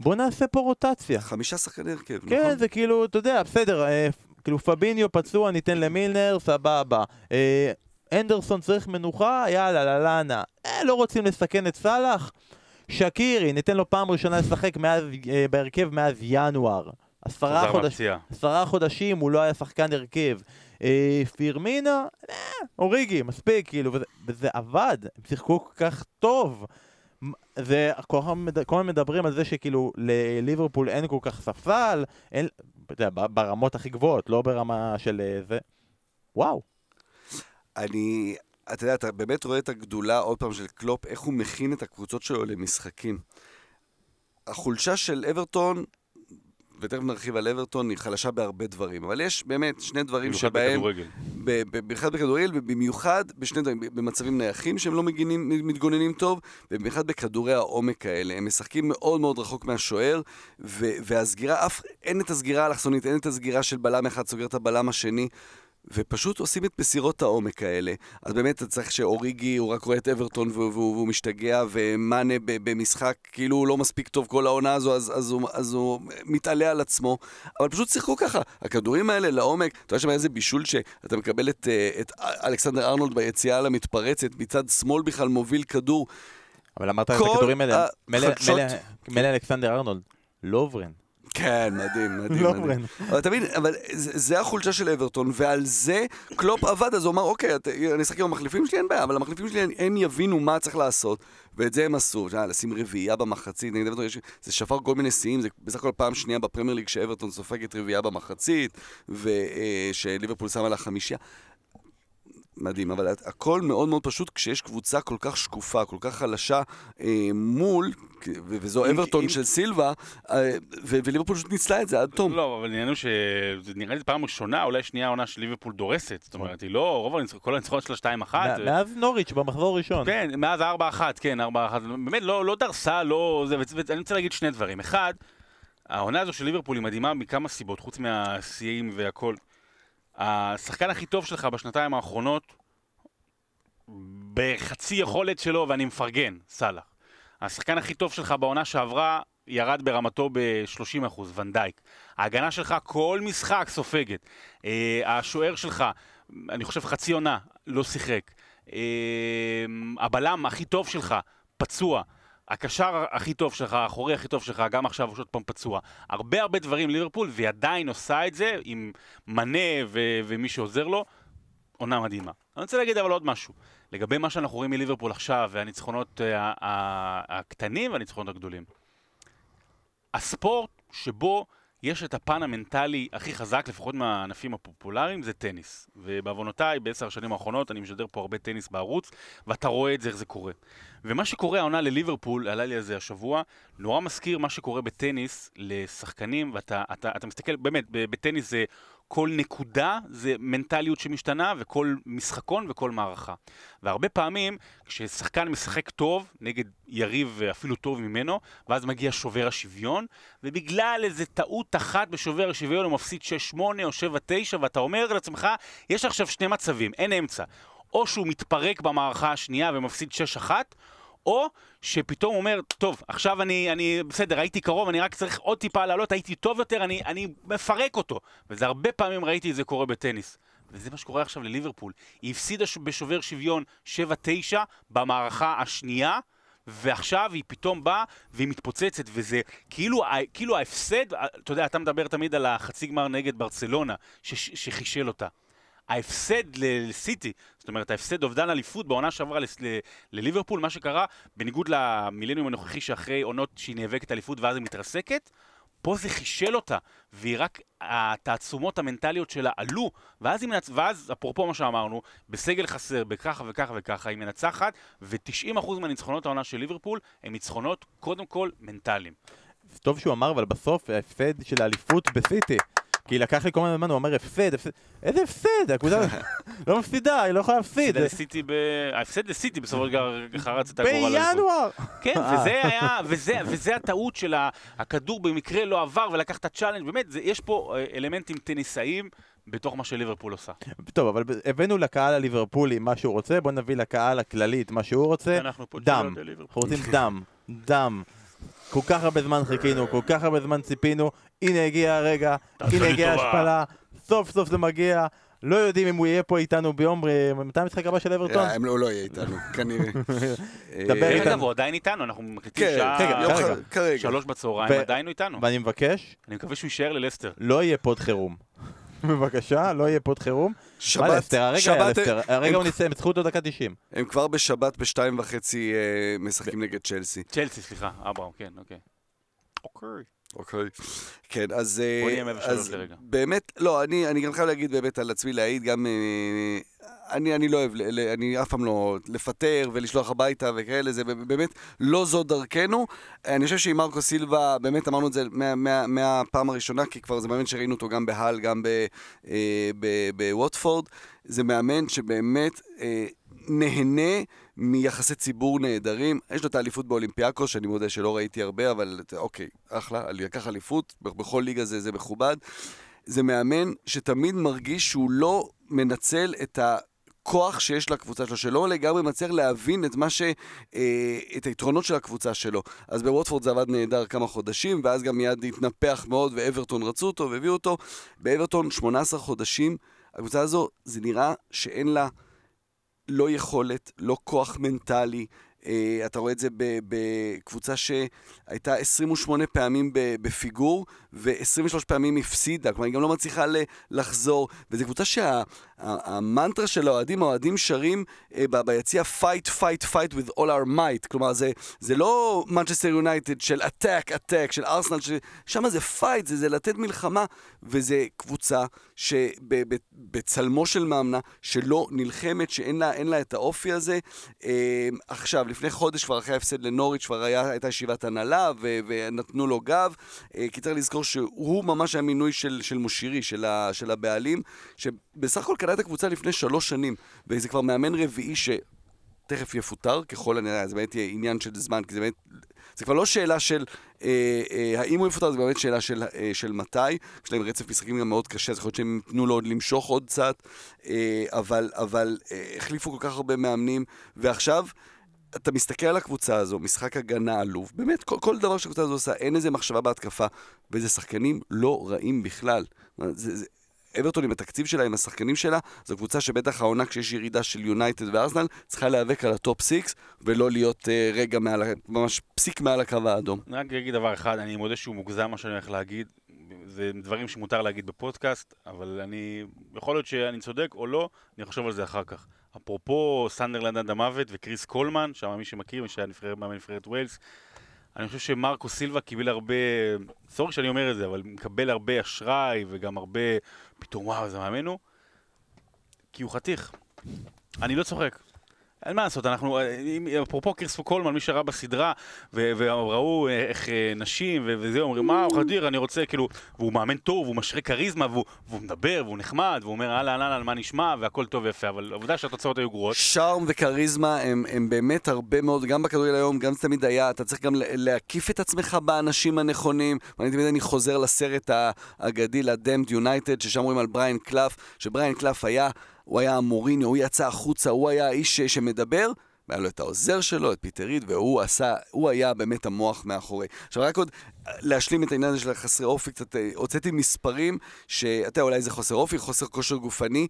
בוא נעשה פה רוטציה. חמישה שחקני הרכב, כן, נכון? זה כאילו, אתה יודע, בסדר, אה, כאילו פביניו פצוע, ניתן למילנר, סבבה. אה, אנדרסון צריך מנוחה, יאללה, ללאנה. אה, לא רוצים לסכן את סאלח? שקירי, ניתן לו פעם ראשונה לשחק מאז, אה, בהרכב מאז ינואר. עשרה, חודש. עשרה חודשים הוא לא היה שחקן הרכב. אה, פירמינה, אה, אוריגי, מספיק, כאילו, וזה, וזה עבד, הם שיחקו כל כך טוב. זה, כל הזמן מדברים על זה שכאילו לליברפול אין כל כך ספסל, אין, אתה יודע, ברמות הכי גבוהות, לא ברמה של אה, זה. וואו. אני, אתה יודע, אתה באמת רואה את הגדולה עוד פעם של קלופ, איך הוא מכין את הקבוצות שלו למשחקים. החולשה של אברטון, ותכף נרחיב על אברטון, היא חלשה בהרבה דברים, אבל יש באמת שני דברים במיוחד שבהם... במיוחד בכדורגל, ובמיוחד בשני דברים, במצבים נייחים שהם לא מגינים, מתגוננים טוב, ובמיוחד בכדורי העומק האלה. הם משחקים מאוד מאוד רחוק מהשוער, ו- והסגירה, אף, אין את הסגירה האלכסונית, אין את הסגירה של בלם אחד סוגר את הבלם השני. ופשוט עושים את מסירות העומק האלה. אז באמת אתה צריך שאוריגי, הוא רק רואה את אברטון והוא, והוא, והוא משתגע, ומאנה במשחק כאילו הוא לא מספיק טוב כל העונה הזו, אז, אז, הוא, אז הוא מתעלה על עצמו. אבל פשוט שיחקו ככה. הכדורים האלה לעומק, אתה יודע שם איזה בישול שאתה מקבל את, אה, את אלכסנדר ארנולד ביציאה למתפרצת, מצד שמאל בכלל מוביל כדור. אבל אמרת את הכדורים האלה, מילא- אלכסנדר ארנולד, לוברן. כן, מדהים, מדהים, לא. ברן. אבל אתה מבין, אבל זה, החולשה של אברטון, ועל זה קלופ עבד, אז הוא אמר, אוקיי, אני אשחק עם המחליפים שלי, אין בעיה, אבל המחליפים שלי, הם יבינו מה צריך לעשות, ואת זה הם עשו. אה, לשים רביעייה במחצית, נגד אברטון, זה שפר כל מיני שיאים, זה בסך הכל פעם שנייה בפרמייר ליג שאברטון סופגת רביעייה במחצית, ושליברפול שמה לה חמישייה. מדהים, אבל הכל מאוד מאוד פשוט כשיש קבוצה כל כך שקופה, כל כך חלשה אה, מול, וזו אברטון אם- של סילבה, אה, וליברפול פשוט ניצלה את זה עד תום. לא, אבל העניין הוא שזה נראה לי פעם ראשונה, אולי שנייה העונה של ליברפול דורסת. זאת אומרת, היא לא, רוב הניצחונות, כל הניצחונות שלה 2-1. מ- מאז נוריץ' במחזור הראשון. כן, מאז 4-1, כן, 4-1. באמת, לא, לא דרסה, לא... זה, ואני רוצה להגיד שני דברים. אחד, העונה הזו של ליברפול היא מדהימה מכמה סיבות, חוץ מהשיאים והכל. השחקן הכי טוב שלך בשנתיים האחרונות, בחצי יכולת שלו, ואני מפרגן, סאלח. השחקן הכי טוב שלך בעונה שעברה, ירד ברמתו ב-30%, ונדייק. ההגנה שלך כל משחק סופגת. אה, השוער שלך, אני חושב חצי עונה, לא שיחק. אה, הבלם הכי טוב שלך, פצוע. הקשר הכי טוב שלך, האחורי הכי טוב שלך, גם עכשיו הוא עוד פעם פצוע. הרבה הרבה דברים ליברפול, והיא עדיין עושה את זה עם מנה ו- ומי שעוזר לו. עונה מדהימה. אני רוצה להגיד אבל עוד משהו. לגבי מה שאנחנו רואים מליברפול עכשיו, והניצחונות אה, הקטנים והניצחונות הגדולים. הספורט שבו יש את הפן המנטלי הכי חזק, לפחות מהענפים הפופולריים, זה טניס. ובעוונותיי, בעשר השנים האחרונות, אני משדר פה הרבה טניס בערוץ, ואתה רואה את זה, איך זה קורה. ומה שקורה העונה לליברפול, עלה לי על זה השבוע, נורא מזכיר מה שקורה בטניס לשחקנים, ואתה אתה, אתה מסתכל, באמת, בטניס זה כל נקודה זה מנטליות שמשתנה, וכל משחקון וכל מערכה. והרבה פעמים, כששחקן משחק טוב נגד יריב אפילו טוב ממנו, ואז מגיע שובר השוויון, ובגלל איזה טעות אחת בשובר השוויון הוא מפסיד 6-8 או 7-9, ואתה אומר לעצמך, יש עכשיו שני מצבים, אין אמצע. או שהוא מתפרק במערכה השנייה ומפסיד 6-1, או שפתאום הוא אומר, טוב, עכשיו אני, אני בסדר, הייתי קרוב, אני רק צריך עוד טיפה לעלות, הייתי טוב יותר, אני, אני מפרק אותו. וזה הרבה פעמים ראיתי את זה קורה בטניס. וזה מה שקורה עכשיו לליברפול. היא הפסידה בשובר שוויון 7-9 במערכה השנייה, ועכשיו היא פתאום באה והיא מתפוצצת, וזה כאילו, כאילו ההפסד, אתה יודע, אתה מדבר תמיד על החצי גמר נגד ברצלונה, ש- שחישל אותה. ההפסד לסיטי, זאת אומרת, ההפסד אובדן אליפות בעונה שעברה לליברפול, מה שקרה, בניגוד למילניום הנוכחי שאחרי עונות שהיא נאבקת אליפות ואז היא מתרסקת, פה זה חישל אותה, והיא רק, התעצומות המנטליות שלה עלו, ואז מנצ... ואז, אפרופו מה שאמרנו, בסגל חסר, בככה וככה וככה, היא מנצחת, ו-90% מהניצחונות העונה של ליברפול הם ניצחונות, קודם כל, מנטליים. טוב שהוא אמר, אבל בסוף ההפסד של האליפות בסיטי. כי לקח לי כל מיני זמן, הוא אומר הפסד, הפסד. איזה הפסד? הקבוצה לא מפסידה, היא לא יכולה להפסיד. ההפסד לסיטי, בסופו של דבר חרץ את הגורל. האליפות. בינואר! כן. וזה היה, וזה, הטעות של הכדור במקרה לא עבר ולקח את ה challenge, באמת, יש פה אה, אלמנטים טניסאיים בתוך מה שליברפול עושה. טוב, אבל הבאנו לקהל הליברפולי מה שהוא רוצה, בוא נביא לקהל הכללי את מה שהוא רוצה. דם. אנחנו רוצים דם, דם. כל כך הרבה זמן חיכינו, כל כך הרבה זמן ציפינו, הנה הגיע הרגע, הנה הגיעה. ההשפלה, סוף סוף זה מגיע, לא יודעים אם הוא יהיה פה איתנו ביום, אה, מתי המשחק הבא של אברטון? אה, הם לא לא יהיה איתנו, כנראה. דבר אה, איתנו. אגב, הוא עדיין איתנו, אנחנו מקליטים כן, שעה כרגע. שלוש בצהריים, עדיין הוא איתנו. ואני מבקש, אני מקווה שהוא יישאר ללסטר. לא יהיה פוד חירום. בבקשה, לא יהיה פוד חירום. מה שבת, לסטר? הרגע היה שבת, לסטר, הרגע הוא הם- ניסה, ניצחו אותו דקה 90. הם כבר בשבת בשתיים וחצי אה, משחקים נגד צ'לסי. צ'לסי, סליחה, אברהם, כן, אוקיי. אוקיי. אוקיי. כן, אז... אה, בוא נהיה מעבר שלוש לרגע. באמת, לא, אני, אני גם חייב להגיד באמת על עצמי להעיד, גם... אה, אני, אני לא אוהב, אני אף פעם לא לפטר ולשלוח הביתה וכאלה, זה באמת לא זו דרכנו. אני חושב שעם מרקו סילבה, באמת אמרנו את זה מה, מה, מהפעם הראשונה, כי כבר זה מאמן שראינו אותו גם בהל, גם אה, בווטפורד. זה מאמן שבאמת אה, נהנה מיחסי ציבור נהדרים. יש לו את האליפות באולימפיאקוס, שאני מודה שלא ראיתי הרבה, אבל אוקיי, אחלה, לקח אליפות, בכל ליגה זה, זה מכובד. זה מאמן שתמיד מרגיש שהוא לא מנצל את הכוח שיש לקבוצה שלו, שלא לגמרי מצליח להבין את מה ש... אה, את היתרונות של הקבוצה שלו. אז בווטפורד זה עבד נהדר כמה חודשים, ואז גם מיד התנפח מאוד, ואברטון רצו אותו והביאו אותו. באברטון 18 חודשים, הקבוצה הזו, זה נראה שאין לה לא יכולת, לא כוח מנטלי. Uh, אתה רואה את זה בקבוצה שהייתה 28 פעמים בפיגור ו-23 פעמים הפסידה, כלומר היא גם לא מצליחה לחזור, וזו קבוצה שהמנטרה של האוהדים, האוהדים שרים ב- ביציע fight, fight, fight with all our might, כלומר זה, זה לא מנצ'סטר יונייטד של attack, attack, של ארסנל, שם זה fight, זה, זה לתת מלחמה, וזה קבוצה שבצלמו של מאמנה, שלא נלחמת, שאין לה, לה את האופי הזה. Uh, עכשיו, לפני חודש כבר אחרי ההפסד לנוריץ' כבר הייתה ישיבת הנהלה ו- ונתנו לו גב, אה, כי צריך לזכור שהוא ממש היה מינוי של, של מושירי, של, ה- של הבעלים, שבסך הכל קנה את הקבוצה לפני שלוש שנים, וזה כבר מאמן רביעי ש... תכף יפוטר, ככל הנראה, זה באמת יהיה עניין של זמן, כי זה באמת, זה כבר לא שאלה של אה, אה, האם הוא יפוטר, זה באמת שאלה של, אה, של מתי. יש להם רצף משחקים גם מאוד קשה, אז יכול להיות שהם ייתנו לו עוד למשוך עוד קצת, אה, אבל, אבל אה, החליפו כל כך הרבה מאמנים, ועכשיו... אתה מסתכל על הקבוצה הזו, משחק הגנה עלוב, באמת, כל, כל דבר שהקבוצה הזו עושה, אין איזה מחשבה בהתקפה, וזה שחקנים לא רעים בכלל. זה, זה, אברטון עם התקציב שלה, עם השחקנים שלה, זו קבוצה שבטח העונה כשיש ירידה של יונייטד וארסנל, צריכה להיאבק על ה top six, ולא להיות אה, רגע מעל, ממש פסיק מעל הקו האדום. רק אגיד דבר אחד, אני מודה שהוא מוגזם מה שאני הולך להגיד. זה דברים שמותר להגיד בפודקאסט, אבל אני, יכול להיות שאני צודק או לא, אני חושב על זה אחר כך. אפרופו סנדרלנד עד המוות וקריס קולמן, שם מי שמכיר, מי שהיה מאמן נבחרת ווילס, אני חושב שמרקו סילבה קיבל הרבה, sorry שאני אומר את זה, אבל מקבל הרבה אשראי וגם הרבה, פתאום וואו, איזה מאמן הוא, כי הוא חתיך. אני לא צוחק. אין מה לעשות, אנחנו, אם- אפרופו קריספו קולמן, מי שראה בסדרה, וראו איך אה, נשים וזה, אומרים, מה, חדיר, אני רוצה, כאילו, והוא מאמן טוב, הוא משרה כריזמה, והוא, והוא מדבר, והוא נחמד, והוא אומר, אהלן, אהלן, מה נשמע, והכל טוב ויפה, אבל העובדה שהתוצאות היו גרועות. שרם וכריזמה הם, באמת הרבה מאוד, גם בכדורגל היום, גם תמיד היה, אתה צריך גם לה- להקיף את עצמך באנשים הנכונים. ואני תמיד אני חוזר לסרט האגדי, ל The Damned United, ששם רואים על בריין קלף, שבריין קלף היה, הוא היה המוריניו, הוא יצא החוצה, הוא היה האיש שמדבר. והיה לו את העוזר שלו, את פיטר ריד, והוא עשה, הוא היה באמת המוח מאחורי. עכשיו רק עוד אה, להשלים את העניין הזה של החסרי אופי, קצת אה, הוצאתי מספרים, שאתה אולי זה חוסר אופי, חוסר כושר גופני.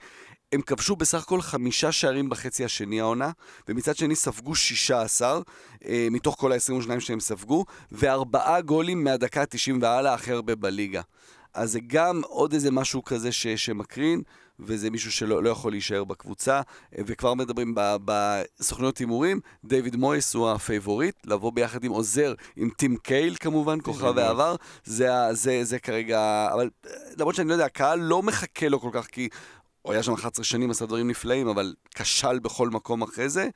הם כבשו בסך הכל חמישה שערים בחצי השני העונה, ומצד שני ספגו 16 אה, מתוך כל ה-22 שהם ספגו, וארבעה גולים מהדקה ה-90 והלאה, הכי הרבה בליגה. אז זה גם עוד איזה משהו כזה ש- שמקרין, וזה מישהו שלא לא יכול להישאר בקבוצה. אה, וכבר מדברים ב- בסוכניות הימורים, דיוויד מויס הוא הפייבוריט, לבוא ביחד עם עוזר, עם טים קייהיל כמובן, כוכב העבר. זה, זה, זה כרגע, אבל אה, למרות שאני לא יודע, הקהל לא מחכה לו כל כך, כי הוא היה שם 11 שנים, עשה דברים נפלאים, אבל כשל בכל מקום אחרי זה.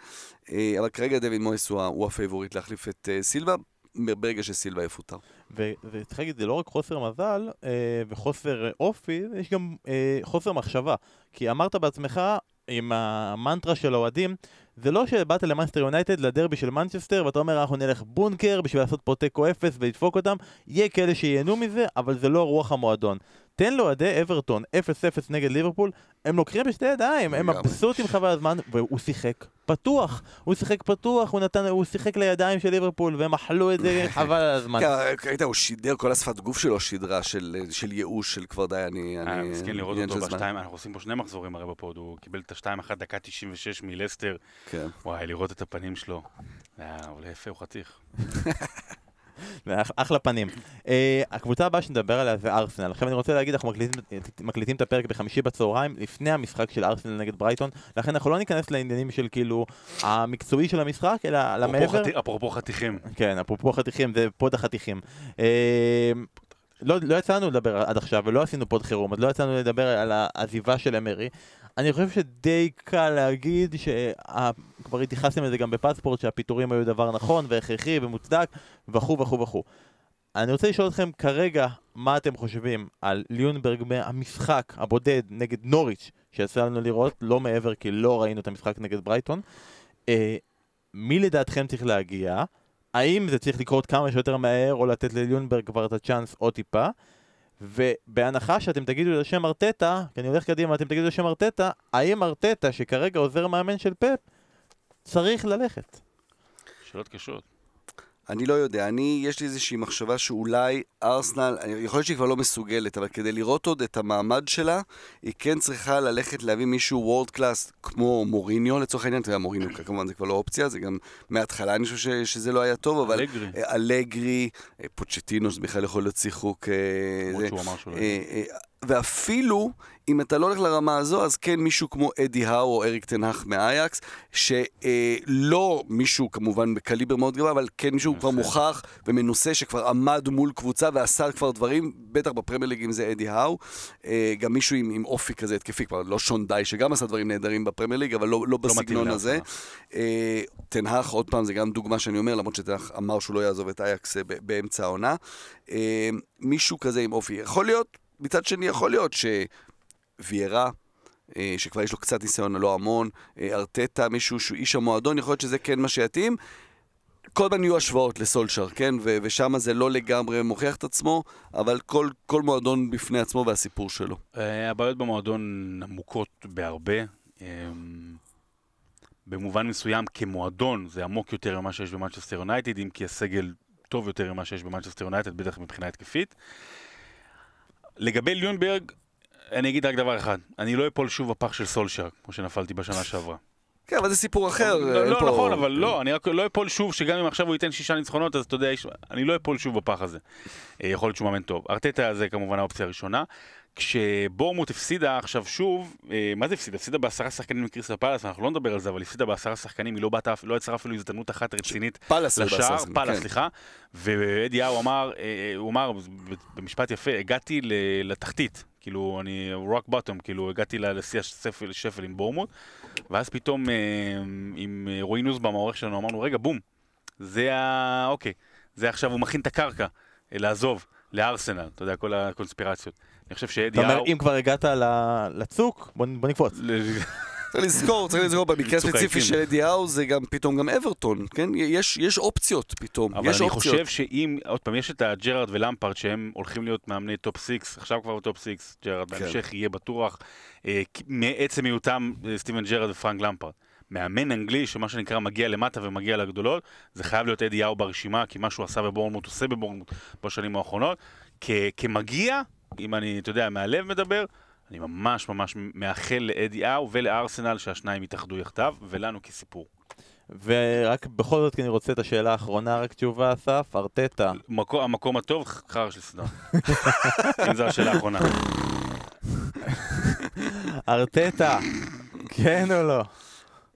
אה, אבל כרגע דויד מויס הוא, הוא הפייבוריט להחליף את סילבה, ברגע שסילבה יפוטר. וצריך להגיד, זה לא רק חוסר מזל אה, וחוסר אופי, יש גם אה, חוסר מחשבה. כי אמרת בעצמך, עם המנטרה של האוהדים, זה לא שבאת למאנסטר יונייטד, לדרבי של מנצ'סטר, ואתה אומר, אנחנו נלך בונקר בשביל לעשות פה תיקו אפס ולדפוק אותם, יהיה כאלה שייהנו מזה, אבל זה לא רוח המועדון. תן לאוהדי אברטון 0-0 נגד ליברפול, הם לוקחים בשתי ידיים, הם. מבסוטים חבל הזמן, והוא שיחק פתוח. הוא שיחק פתוח, הוא נתן, הוא שיחק לידיים של ליברפול, והם אכלו את זה חבל על הזמן. כן, ראית, הוא שידר, כל השפת גוף שלו שידרה של של ייאוש, של כבר די, אני... היה אני- מסכן לראות אותו. בשתיים, אנחנו עושים פה שני מחזורים הרי בפוד, הוא קיבל את השתיים אחת דקה 96 מלסטר, כן. וואי, לראות את הפנים שלו. זה היה עולה יפה, הוא חתיך. אחלה פנים. אה, הקבוצה הבאה שנדבר עליה זה ארסנל. עכשיו אני רוצה להגיד, אנחנו מקליטים, מקליטים את הפרק בחמישי בצהריים, לפני המשחק של ארסנל נגד ברייטון, לכן אנחנו לא ניכנס לעניינים של כאילו המקצועי של המשחק, אלא על אפרופו המעבר. חתי- אפרופו חתיכים. כן, אפרופו חתיכים, זה פוד החתיכים. אה, לא, לא יצא לנו לדבר עד עכשיו, ולא עשינו פוד חירום, אז לא יצא לנו לדבר על העזיבה של אמרי. אני חושב שדי קל להגיד, שכבר התייחסתם לזה גם בפספורט, שהפיטורים היו דבר נכון והכרחי ומוצדק, וכו' וכו' וכו'. אני רוצה לשאול אתכם כרגע, מה אתם חושבים על ליונברג מהמשחק הבודד נגד נוריץ', שיצא לנו לראות, לא מעבר כי לא ראינו את המשחק נגד ברייטון. אה, מי לדעתכם צריך להגיע? האם זה צריך לקרות כמה שיותר מהר, או לתת לליונברג כבר את הצ'אנס עוד טיפה? ובהנחה שאתם תגידו לשם ארטטה, כי אני הולך קדימה, אתם תגידו לשם ארטטה, האם ארטטה, שכרגע עוזר מאמן של פפ, צריך ללכת? שאלות קשות. אני לא יודע, אני, יש לי איזושהי מחשבה שאולי ארסנל, יכול להיות שהיא כבר לא מסוגלת, אבל כדי לראות עוד את המעמד שלה, היא כן צריכה ללכת להביא מישהו וורד קלאס כמו מוריניו, לצורך העניין, אתה יודע, מוריניו כמובן זה כבר לא אופציה, זה גם מההתחלה אני חושב ש- שזה לא היה טוב, אבל... אלגרי. אלגרי, אה, פוצ'טינו, זה בכלל יכול להיות שיחוק. אה, למרות. שהוא אמר לא אה, אה, ואפילו, אם אתה לא הולך לרמה הזו, אז כן מישהו כמו אדי האו או אריק תנח מאייקס, שלא מישהו כמובן בקליבר מאוד גבוה, אבל כן מישהו כבר. מוכח ומנוסה שכבר עמד מול קבוצה ועשה כבר דברים, בטח בפרמייר ליג אם זה אדי האו. אה, גם מישהו עם, עם אופי כזה התקפי, כבר לא שון די, שגם עשה דברים נהדרים בפרמייר ליג, אבל לא, לא מתאים בסגנון הזה. אה, תנהך, עוד פעם, זה גם דוגמה שאני אומר, למרות שתנהך אמר שהוא לא יעזוב את אייקס אה, באמצע העונה. אה, מישהו כזה עם אופי. יכול להיות, מצד שני, יכול להיות שוויירה, אה, שכבר יש לו קצת ניסיון, לא המון, אה, ארטטה, מישהו שהוא איש המועדון, יכול להיות שזה כן מה שיתאים. כל הזמן יהיו השוואות לסולשר, כן? ו- ושם זה לא לגמרי מוכיח את עצמו, אבל כל, כל מועדון בפני עצמו והסיפור שלו. אה, הבעיות במועדון עמוקות בהרבה. במובן מסוים כמועדון זה עמוק יותר ממה שיש במנצ'סטר יונייטד, אם כי הסגל טוב יותר ממה שיש במנצ'סטר יונייטד, בטח מבחינה התקפית. לגבי ליונברג, אני אגיד רק דבר אחד, אני לא אפול שוב בפח של סולשר, כמו שנפלתי בשנה שעברה. כן, אבל זה סיפור אחר. לא, לא פה- נכון, אבל לא, אני רק לא אפול שוב, שגם אם עכשיו הוא ייתן שישה ניצחונות, אז אתה יודע, אני לא אפול שוב בפח הזה. אה, יכול להיות שהוא מאמן טוב. ארטטה זה כמובן האופציה הראשונה. כשבורנמוט הפסידה עכשיו שוב, אה, מה זה הפסידה? הפסידה בעשרה שחקנים מקריסטל פלאס, אנחנו לא נדבר על זה, אבל הפסידה בעשרה שחקנים, היא לא באת, לא יצרה אפילו הזדמנות אחת רצינית פאלאס זה לשער, פאלאס, כן. סליחה, ואדי האו אמר, אה, הוא אמר במשפט יפה, הגעתי לתחתית, כאילו, אני rock bottom, כאילו, הגעתי לשיא השפל שפל עם בורמוט, ואז פתאום אה, עם אה, רועי נוסבאום, העורך שלנו, אמרנו, רגע, בום, זה ה... אוקיי, זה עכשיו, הוא מכין את הקרקע, אה, לעזוב, לארסנל, אתה יודע, כל הקונספירציות. אני חושב שאדי אתה אומר, האו... אם כבר הגעת לצוק, בוא נקפוץ. צריך לזכור, צריך לזכור, במקרה הספציפי. של אדי האו זה גם פתאום גם אברטון, כן? יש, יש אופציות פתאום, אבל אני אופציות. חושב שאם, עוד פעם, יש את הג'רארד ולמפרד שהם הולכים להיות מאמני top 6, עכשיו כבר top 6, ג'רארד כן. בהמשך יהיה בטוח, אה, מעצם היותם אה, סטיבן ג'רארד ופרנק למפרד. מאמן אנגלי שמה שנקרא מגיע למטה ומגיע לגדולות, זה חייב להיות אדי האו ברשימה, כי מה שהוא עשה בבורנמוט עושה בבורנמוט בשנים האחרונות. כ- כמגיע, אם אני, אתה יודע, מהלב מדבר, אני ממש ממש מאחל לאדי האו ולארסנל שהשניים יתאחדו יחדיו, ולנו כסיפור. ורק בכל זאת, כי אני רוצה את השאלה האחרונה, רק תשובה, אסף, ארטטה. מקום, המקום הטוב, חרא של סדרה. אם זו השאלה האחרונה. ארטטה, כן או לא?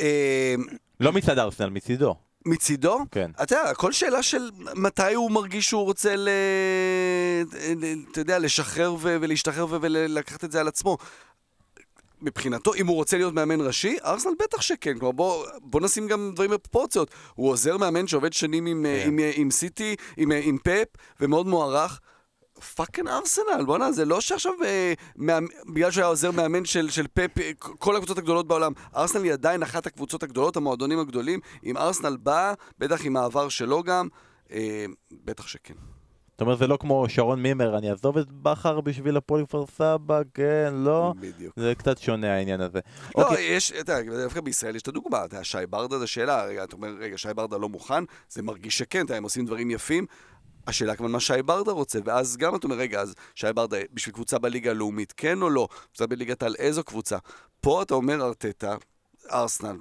אה, לא מצד ארסנל, מצידו. מצידו, כן. אתה יודע, הכל שאלה של מתי הוא מרגיש שהוא רוצה, ל... אתה יודע, לשחרר ו... ולהשתחרר ו... ולקחת את זה על עצמו. מבחינתו, אם הוא רוצה להיות מאמן ראשי, ארסנל בטח שכן. כלומר, בוא, בוא נשים גם דברים בפרופורציות. הוא עוזר מאמן שעובד שנים עם, כן. עם, עם, עם סיטי, עם, עם פאפ, ומאוד מוערך. fucking ארסנל, בואנה, זה לא שעכשיו, אה, מאמ... בגלל שהוא היה עוזר מאמן של, של פאפ, אה, כל הקבוצות הגדולות בעולם, ארסנל היא עדיין אחת הקבוצות הגדולות, המועדונים הגדולים. אם ארסנל בא, בטח עם העבר שלו גם, אה, בטח שכן. אתה אומר, זה לא כמו שרון מימר, אני אעזוב את בכר בשביל הפועל כפר סבא, כן, לא? בדיוק. זה קצת שונה העניין הזה. לא, אוקיי, יש, אתה יודע, דווקא בישראל יש את הדוגמה, אתה יודע, שי ברדה זה שאלה, רגע, אתה אומר, רגע, שי ברדה לא מוכן, זה מרגיש שכן, אתה יודע, הם עושים דברים יפים. השאלה כמובן מה שי ברדה רוצה, ואז גם אתה אומר, רגע, אז שי ברדה בשביל קבוצה בליגה הלאומית, כן או לא? קבוצה בליגת על איזו קבוצה? פה אתה אומר, ארטטה, ארסנל,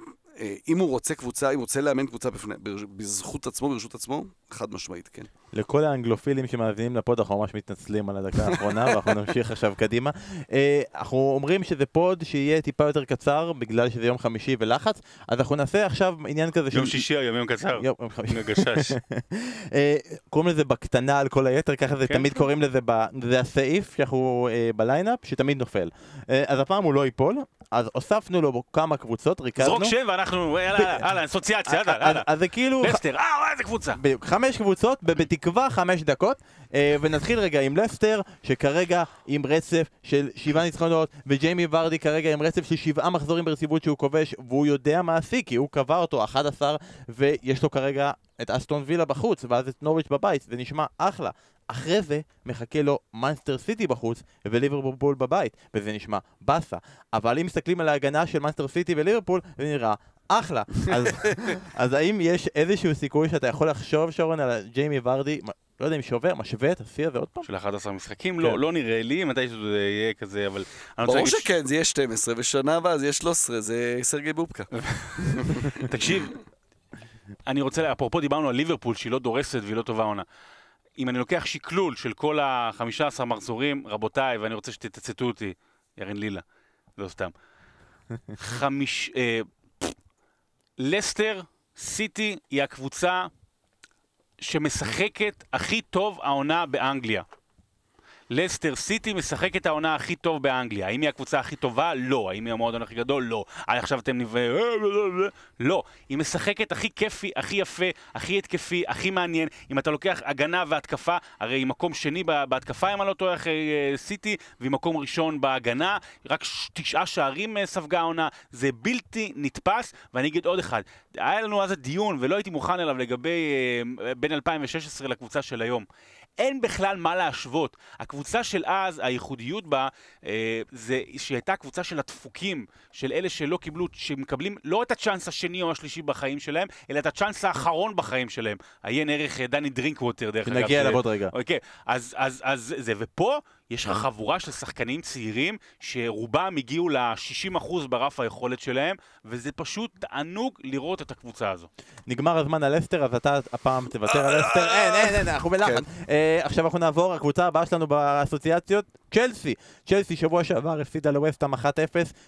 אם הוא רוצה קבוצה, אם הוא רוצה לאמן קבוצה בפני, בזכות עצמו, ברשות עצמו, חד משמעית, כן. לכל האנגלופילים שמאזינים לפוד, אנחנו ממש מתנצלים על הדקה האחרונה, ואנחנו נמשיך עכשיו קדימה. אה, אנחנו אומרים שזה פוד שיהיה טיפה יותר קצר, בגלל שזה יום חמישי ולחץ, אז אנחנו נעשה עכשיו עניין כזה של... יום שישי היום, יום קצר. יום חמישי. גשש. אה, קוראים לזה בקטנה על כל היתר, ככה זה כן, תמיד. קוראים לזה, זה הסעיף שאנחנו אה, ב ליינאפ, שתמיד נופל. אה, אז הפעם הוא לא ייפול, אז הוספנו לו כמה קבוצות, ריכזנו. זרוק שם ואנחנו, יאללה, יאללה, אסוציאציה, יאללה, אז- יאללה. אז זה כאילו... לסטר, אה, וואי, איזה קבוצה. בדיוק, חמש קבוצות, בתקווה חמש דקות, אה, ונתחיל רגע עם לסטר, שכרגע עם רצף של שבעה ניצחונות, וג'יימי ורדי כרגע עם רצף של שבעה מחזורים ברציפות שהוא כובש, והוא יודע מה השיא, כי הוא קבע אותו 11, ויש לו כרגע את אסטון וילה בחוץ, ואז את נוריץ' בבית, זה נשמע אחלה. אחרי זה מחכה לו מנסטר סיטי בחוץ וליברפול בבית, וזה נשמע באסה. אבל אם מסתכלים על ההגנה של מנסטר סיטי וליברפול, זה נראה אחלה. אז, אז האם יש איזשהו סיכוי שאתה יכול לחשוב, שרון, על ג'יימי ורדי, לא יודע אם שובר, משווה את השיא הזה עוד פעם? של 11 משחקים? כן. לא, לא נראה לי, מתישהו זה יהיה כזה, אבל... ברור להגיד ש- שכן, זה יהיה 12, ושנה הבאה זה יהיה 13, זה סרגי בובקה. תקשיב, אני רוצה, אפרופו דיברנו על ליברפול שהיא לא דורסת והיא לא טובה עונה. אם אני לוקח שקלול של כל ה-15 מחזורים, רבותיי, ואני רוצה שתצטטו אותי, ירין לילה, לא סתם. חמיש... אה, לסטר סיטי היא הקבוצה שמשחקת הכי טוב העונה באנגליה. לסטר סיטי משחקת העונה הכי טוב באנגליה. האם היא הקבוצה הכי טובה? לא. האם היא המועדון הכי גדול? לא. אה, עכשיו אתם נביא... לא. היא משחקת הכי כיפי, הכי יפה, הכי התקפי, הכי מעניין. אם אתה לוקח הגנה והתקפה, הרי היא מקום שני בה- בהתקפה, אם אני לא טועה, אחרי אה, סיטי, והיא מקום ראשון בהגנה. רק תשעה שערים אה, ספגה העונה. זה בלתי נתפס. ואני אגיד עוד אחד. היה לנו אז דיון, ולא הייתי מוכן אליו, לגבי אה, בין 2016 לקבוצה של היום. אין בכלל מה להשוות. הקבוצה של אז, הייחודיות בה, אה, זה שהיא הייתה קבוצה של הדפוקים, של אלה שלא קיבלו, שמקבלים לא את הצ'אנס השני או השלישי בחיים שלהם, אלא את הצ'אנס האחרון בחיים שלהם. עיין ערך אה, דני דרינקווטר, דרך אגב. שנגיע ש- אליו עוד רגע. אוקיי, אז, אז, אז זה, ופה יש לך חבורה של שחקנים צעירים, שרובם הגיעו ל-60% ברף היכולת שלהם, וזה פשוט תענוג לראות את הקבוצה הזו. נגמר הזמן על לסטר, אז אתה הפעם תוותר על לסטר. אין, אין, אין, אנחנו בלחץ. אה, עכשיו אנחנו נעבור, הקבוצה הבאה שלנו באסוציאציות, צ'לסי. צ'לסי שבוע שעבר הפסידה לווסטהאם 1-0,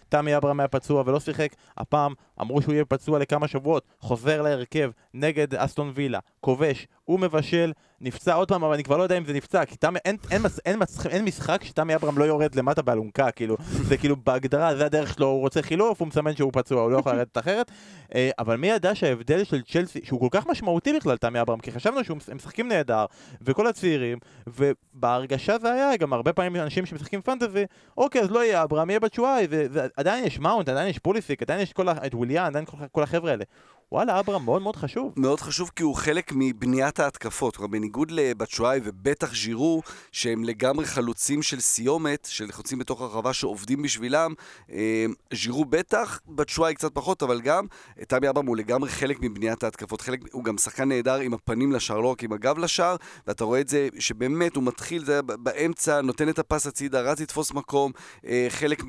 תמי אברהם היה פצוע ולא שיחק. הפעם אמרו שהוא יהיה פצוע לכמה שבועות, חוזר להרכב נגד אסטון וילה, כובש, הוא מבשל, נפצע עוד פעם, אבל אני כבר לא יודע אם זה נפצע, כי תמי, אין, אין, מס- אין, מס- אין משחק שתמי אברהם לא יורד למטה באלונקה, כאילו, זה כאילו בהגדרה, זה הדרך שלו, הוא רוצה חילוף, הוא מסמן שהוא פצוע, הוא לא יכול לרדת אחרת. אה, אבל מי ידע שההבדל של צ'לסי, שהוא כל כך משמעותי בכלל, תמי אברהם, כי חשבנו שהם משחקים נהדר, וכל הצעירים, ובהרגשה זה היה, גם הרבה פעמים אנשים שמשחקים פנטזי, אוקיי, אז לא יהיה אברהם, יהיה בצ'ואי, ועדיין יש מאונט, עדיין יש פוליסיק, עדיין יש כל ה- את וויליאן, עדיין כל, כל החבר'ה האלה. וואלה, אברהם מאוד מאוד חשוב. מאוד חשוב כי הוא חלק מבניית ההתקפות. כלומר, בניגוד לבצ'ואי ובטח ז'ירו, שהם לגמרי חלוצים של סיומת, של חלוצים בתוך הרחבה שעובדים בשבילם, אה, ז'ירו בטח, בצ'ואי קצת פחות, אבל גם תמי אברהם הוא לגמרי חלק מבניית ההתקפות. חלק, הוא גם שחקן נהדר עם הפנים לשער, לא רק עם הגב לשער, ואתה רואה את זה שבאמת הוא מתחיל, זה באמצע, נותן את הפס הצידה, רץ לתפוס מקום, אה, חלק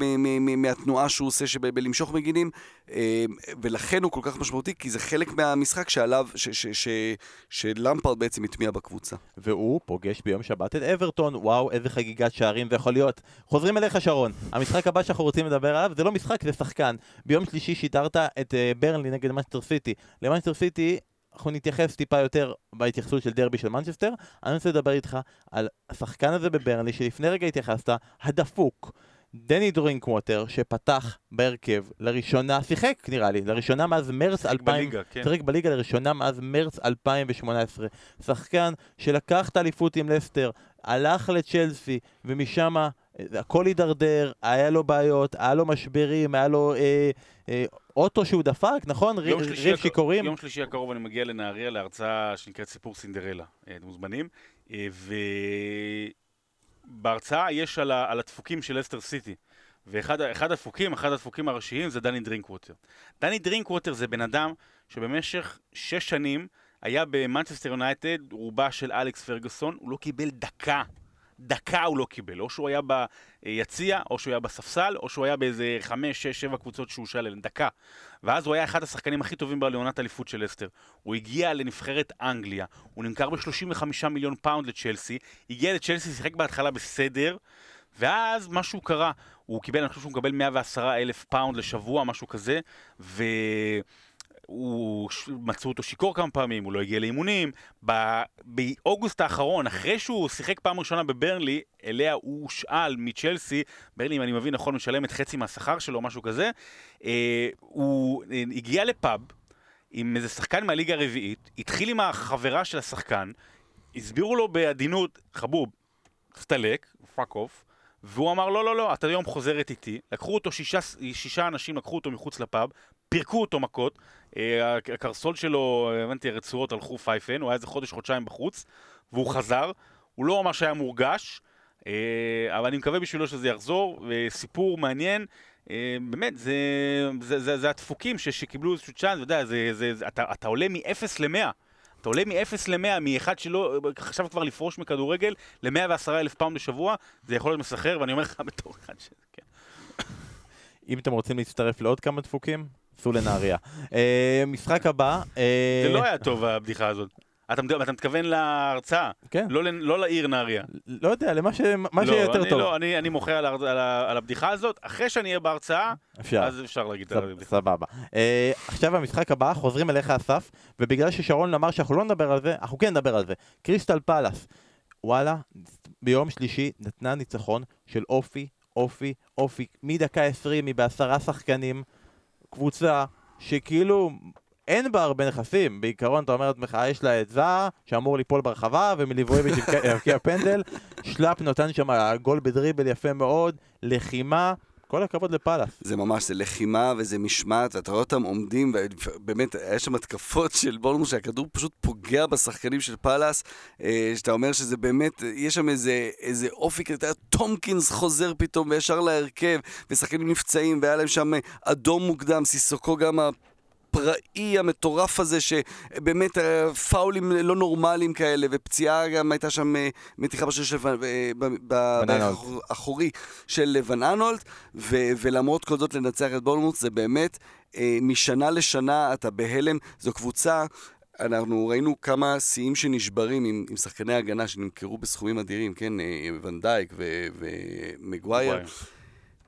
מהתנועה שהוא עושה שבלמשוך מגינים, אה, ולכן הוא כל כך משמעותי, כי זה חלק מהמשחק שעליו, ש- ש- ש- שלמפרד בעצם הטמיע בקבוצה. והוא פוגש ביום שבת את אברטון, וואו, איזה חגיגת שערים זה יכול להיות. חוזרים אליך שרון, המשחק הבא שאנחנו רוצים לדבר עליו זה לא משחק, זה שחקן. ביום שלישי שידרת את אה, ברנלי נגד מנצ'סטר סיטי. למנצ'סטר סיטי אנחנו נתייחס טיפה יותר בהתייחסות של דרבי של מנצ'סטר. אני רוצה לדבר איתך על השחקן הזה בברנלי שלפני רגע התייחסת, הדפוק. דני דרינקווטר שפתח בהרכב לראשונה, שיחק נראה לי, לראשונה מאז מרץ 2000, בליגה, כן. שיחק בליגה לראשונה מאז מרץ 2018. שחקן שלקח את האליפות עם לסטר, הלך לצ'לסי, ומשם הכל הידרדר, היה לו בעיות, היה לו משברים, היה לו אה, אה, אוטו שהוא דפק, נכון? ריב הק- שיכורים. יום שלישי הקרוב אני מגיע לנהריה להרצאה שנקראת סיפור סינדרלה. אה, אתם מוזמנים. אה, ובהרצאה יש על, ה... על הדפוקים של לסטר סיטי. ואחד אחד הדפוקים, אחד הדפוקים הראשיים זה דני דרינקווטר. דני דרינקווטר זה בן אדם שבמשך שש שנים היה במנצ'סטר יונייטד, רובה של אלכס פרגוסון, הוא לא קיבל דקה. דקה הוא לא קיבל, או שהוא היה ביציע, או שהוא היה בספסל, או שהוא היה באיזה חמש, שש, שבע קבוצות שהוא אליהן, דקה. ואז הוא היה אחד השחקנים הכי טובים בעונת אליפות של לסטר. הוא הגיע לנבחרת אנגליה, הוא נמכר ב-35 מיליון פאונד לצ'לסי, הגיע לצ'לסי, שיחק בהתחלה בסדר, ואז משהו קרה, הוא קיבל, אני חושב שהוא מקבל 110 אלף פאונד לשבוע, משהו כזה, ו... הוא, מצאו אותו שיכור כמה פעמים, הוא לא הגיע לאימונים. ב- באוגוסט האחרון, אחרי שהוא שיחק פעם ראשונה בברנלי, אליה הוא הושאל מצ'לסי, ברנלי, אם אני מבין נכון, משלם את חצי מהשכר שלו, משהו כזה. אה, הוא אה, הגיע לפאב עם איזה שחקן מהליגה הרביעית, התחיל עם החברה של השחקן, הסבירו לו בעדינות, חבוב, תסתלק, fuck off, והוא אמר, לא, לא, לא, אתה היום חוזרת איתי. לקחו אותו, שישה, שישה אנשים לקחו אותו מחוץ לפאב, פירקו אותו מכות, הקרסול שלו, הבנתי, הרצועות הלכו פייפן, הוא היה איזה חודש, חודשיים בחוץ, והוא חזר. הוא לא ממש היה מורגש, אה, אבל אני מקווה בשבילו שזה יחזור, וסיפור מעניין. אה, באמת, זה, זה, זה, זה הדפוקים ש, שקיבלו איזשהו צ'אנס, אתה יודע, אתה, אתה עולה מ-0 ל-100. אתה עולה מ-0 ל-100, מאחד שלא חשב כבר לפרוש מכדורגל, ל-110 אלף פאונד לשבוע, זה יכול להיות מסחרר, ואני אומר לך בתור אחד ש... כן. אם אתם רוצים להצטרף לעוד כמה דפוקים, סעו לנהריה. אה, משחק הבא. אה, זה לא היה טוב, הבדיחה הזאת. אתה, מתכוון להרצאה, כן. לא, לא לעיר נהריה. לא יודע, למה ש- מה לא, שיהיה יותר אני טוב. לא, אני, אני מוחה על, על, על הבדיחה הזאת, אחרי שאני אהיה בהרצאה, אפשר. אז אפשר להגיד סב- הבדיחה. סבבה. אה, עכשיו המשחק הבא, חוזרים אליך אסף, ובגלל ששרון אמר שאנחנו לא נדבר על זה, אנחנו כן נדבר על זה. קריסטל פלאס, וואלה, ביום שלישי נתנה ניצחון של אופי, אופי, אופי. מדקה 20 היא בעשרה שחקנים, קבוצה שכאילו... אין בה הרבה נכסים, בעיקרון אתה אומר לעצמך, יש לה את זאה, שאמור ליפול ברחבה, ומליבויביץ' יבקיע- יבקיע פנדל, שלאפ נותן שם גול בדריבל יפה מאוד, לחימה, כל הכבוד לפאלאס. זה ממש, זה לחימה וזה משמעת, ואתה רואה אותם עומדים, ובאמת, היה שם התקפות של בולמוס שהכדור פשוט פוגע בשחקנים של פאלאס, אה, שאתה אומר שזה באמת, יש שם איזה, איזה אופי כזה, טומקינס חוזר פתאום וישר להרכב, ושחקנים נפצעים, והיה להם שם אה, אדום מוקדם, סיסוקו גם הפראי המטורף הזה, שבאמת אה, פאולים לא נורמליים כאלה, ופציעה גם הייתה שם אה, מתיחה בשיר של ון- אה, ב- ב- ון אנולט. באחור- האחורי של ון אנולט, ו- ולמרות כל זאת לנצח את בולמוט זה באמת, אה, משנה לשנה אתה בהלם, זו קבוצה... אנחנו ראינו כמה שיאים שנשברים עם, עם שחקני הגנה שנמכרו בסכומים אדירים, כן, אה, ון דייק ומגווייר.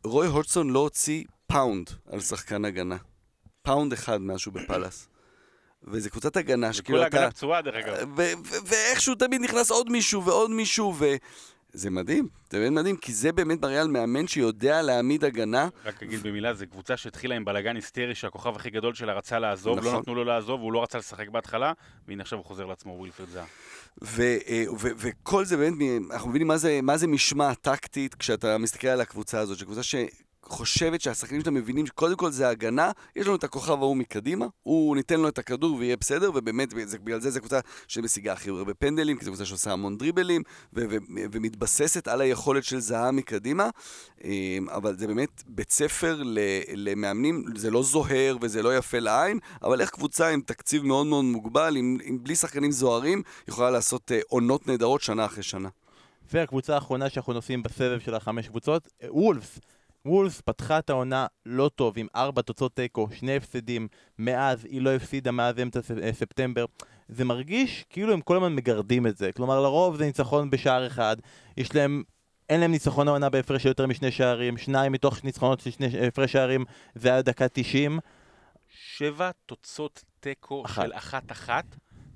רוי הודסון לא הוציא פאונד על שחקן הגנה. פאונד אחד מאז שהוא בפאלאס. וזה קבוצת הגנה וכל שכאילו אתה... ההגנה פצועה דרך אגב. ו- ו- ואיכשהו תמיד נכנס עוד מישהו ועוד מישהו, וזה מדהים, זה באמת מדהים, כי זה באמת על מאמן שיודע להעמיד הגנה. רק אגיד במילה, זו קבוצה שהתחילה עם בלאגן היסטרי שהכוכב הכי גדול שלה רצה לעזוב, נכון. לא נתנו לו לעזוב, והוא לא רצה לשחק בהתחלה, והנה עכשיו הוא חוזר לעצמו, ווילפרד זהה. ו- אה, ו- וכל זה באמת, אנחנו מבינים מה זה, מה זה משמעת טקטית כשאתה מסתכל על הקבוצה הזאת, שקבוצה שחושבת שהשחקנים שלה מבינים שקודם כל זה הגנה, יש לנו את הכוכב ההוא מקדימה, הוא ניתן לו את הכדור ויהיה בסדר, ובאמת, בגלל זה זו קבוצה שמשיגה הכי הרבה פנדלים, כי זו קבוצה שעושה המון דריבלים, ו- ו- ומתבססת על היכולת של זהה מקדימה, אה, אבל זה באמת בית ספר למאמנים, זה לא זוהר וזה לא יפה לעין, אבל איך קבוצה עם תקציב מאוד מאוד מוגבל, עם, עם בלי שחקנים זוהרים, יכולה לעשות אה, עונות נהדרות שנה אחרי שנה. והקבוצה האחרונה שאנחנו נוסעים בסבב של החמש קבוצות, אה, וולפס. וולפס פתחה את העונה לא טוב עם ארבע תוצאות תיקו, שני הפסדים, מאז היא לא הפסידה מאז אמצע אה, ספטמבר. זה מרגיש כאילו הם כל הזמן מגרדים את זה. כלומר, לרוב זה ניצחון בשער אחד, יש להם... אין להם ניצחון העונה בהפרש של יותר משני שערים, שניים מתוך ניצחונות של שני הפרש שערים זה היה דקה 90. שבע תוצאות תיקו אחת. של אחת-אחת,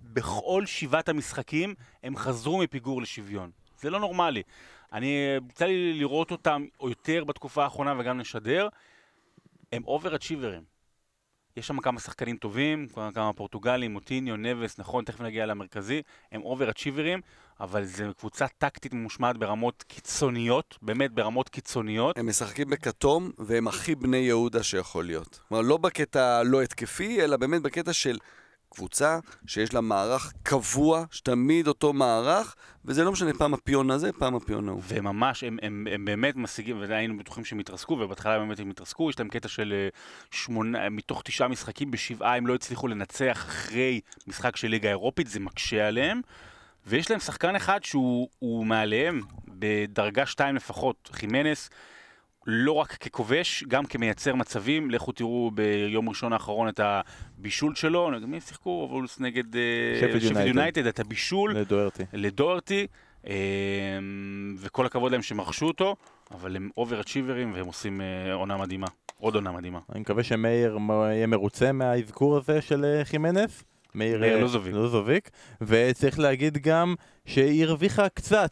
בכל שבעת המשחקים הם חזרו מפיגור לשוויון. זה לא נורמלי. אני, יצא לי לראות אותם יותר בתקופה האחרונה וגם לשדר, הם over achieverים. יש שם כמה שחקנים טובים, כמה פורטוגלים, מוטיניו, נבס, נכון, תכף נגיע למרכזי, הם over-achieverים, אבל זו קבוצה טקטית ממושמעת ברמות קיצוניות, באמת ברמות קיצוניות. הם משחקים בכתום, והם הכי בני יהודה שיכול להיות. כלומר, לא בקטע לא התקפי, אלא באמת בקטע של קבוצה שיש לה מערך קבוע, שתמיד אותו מערך, וזה לא משנה פעם הפיון הזה, פעם הפיון ההוא. וממש, הם, הם, הם באמת משיגים, והיינו בטוחים שהם יתרסקו, ובהתחלה באמת הם יתרסקו, יש להם קטע של אה, שמונה, מתוך תשעה משחקים, בשבעה הם לא הצליחו לנצח אחרי משחק של ליגה אירופית, זה מקשה עליהם. ויש להם שחקן אחד שהוא מעליהם בדרגה שתיים לפחות, חימנס. לא רק ככובש, גם כמייצר מצבים. לכו תראו ביום ראשון האחרון את הבישול שלו, מי שיחקו? וולס נגד שפילד יונייטד, את הבישול. לדוארטי. לדוארטי, אמ, וכל הכבוד להם שהם רכשו אותו, אבל הם over achieverים והם עושים אה, עונה מדהימה. עוד עונה מדהימה. אני מקווה שמאיר יהיה מרוצה מהאזכור הזה של אה, חימנס. מאיר לוזוביק. לוזוביק. וצריך להגיד גם שהיא הרוויחה קצת.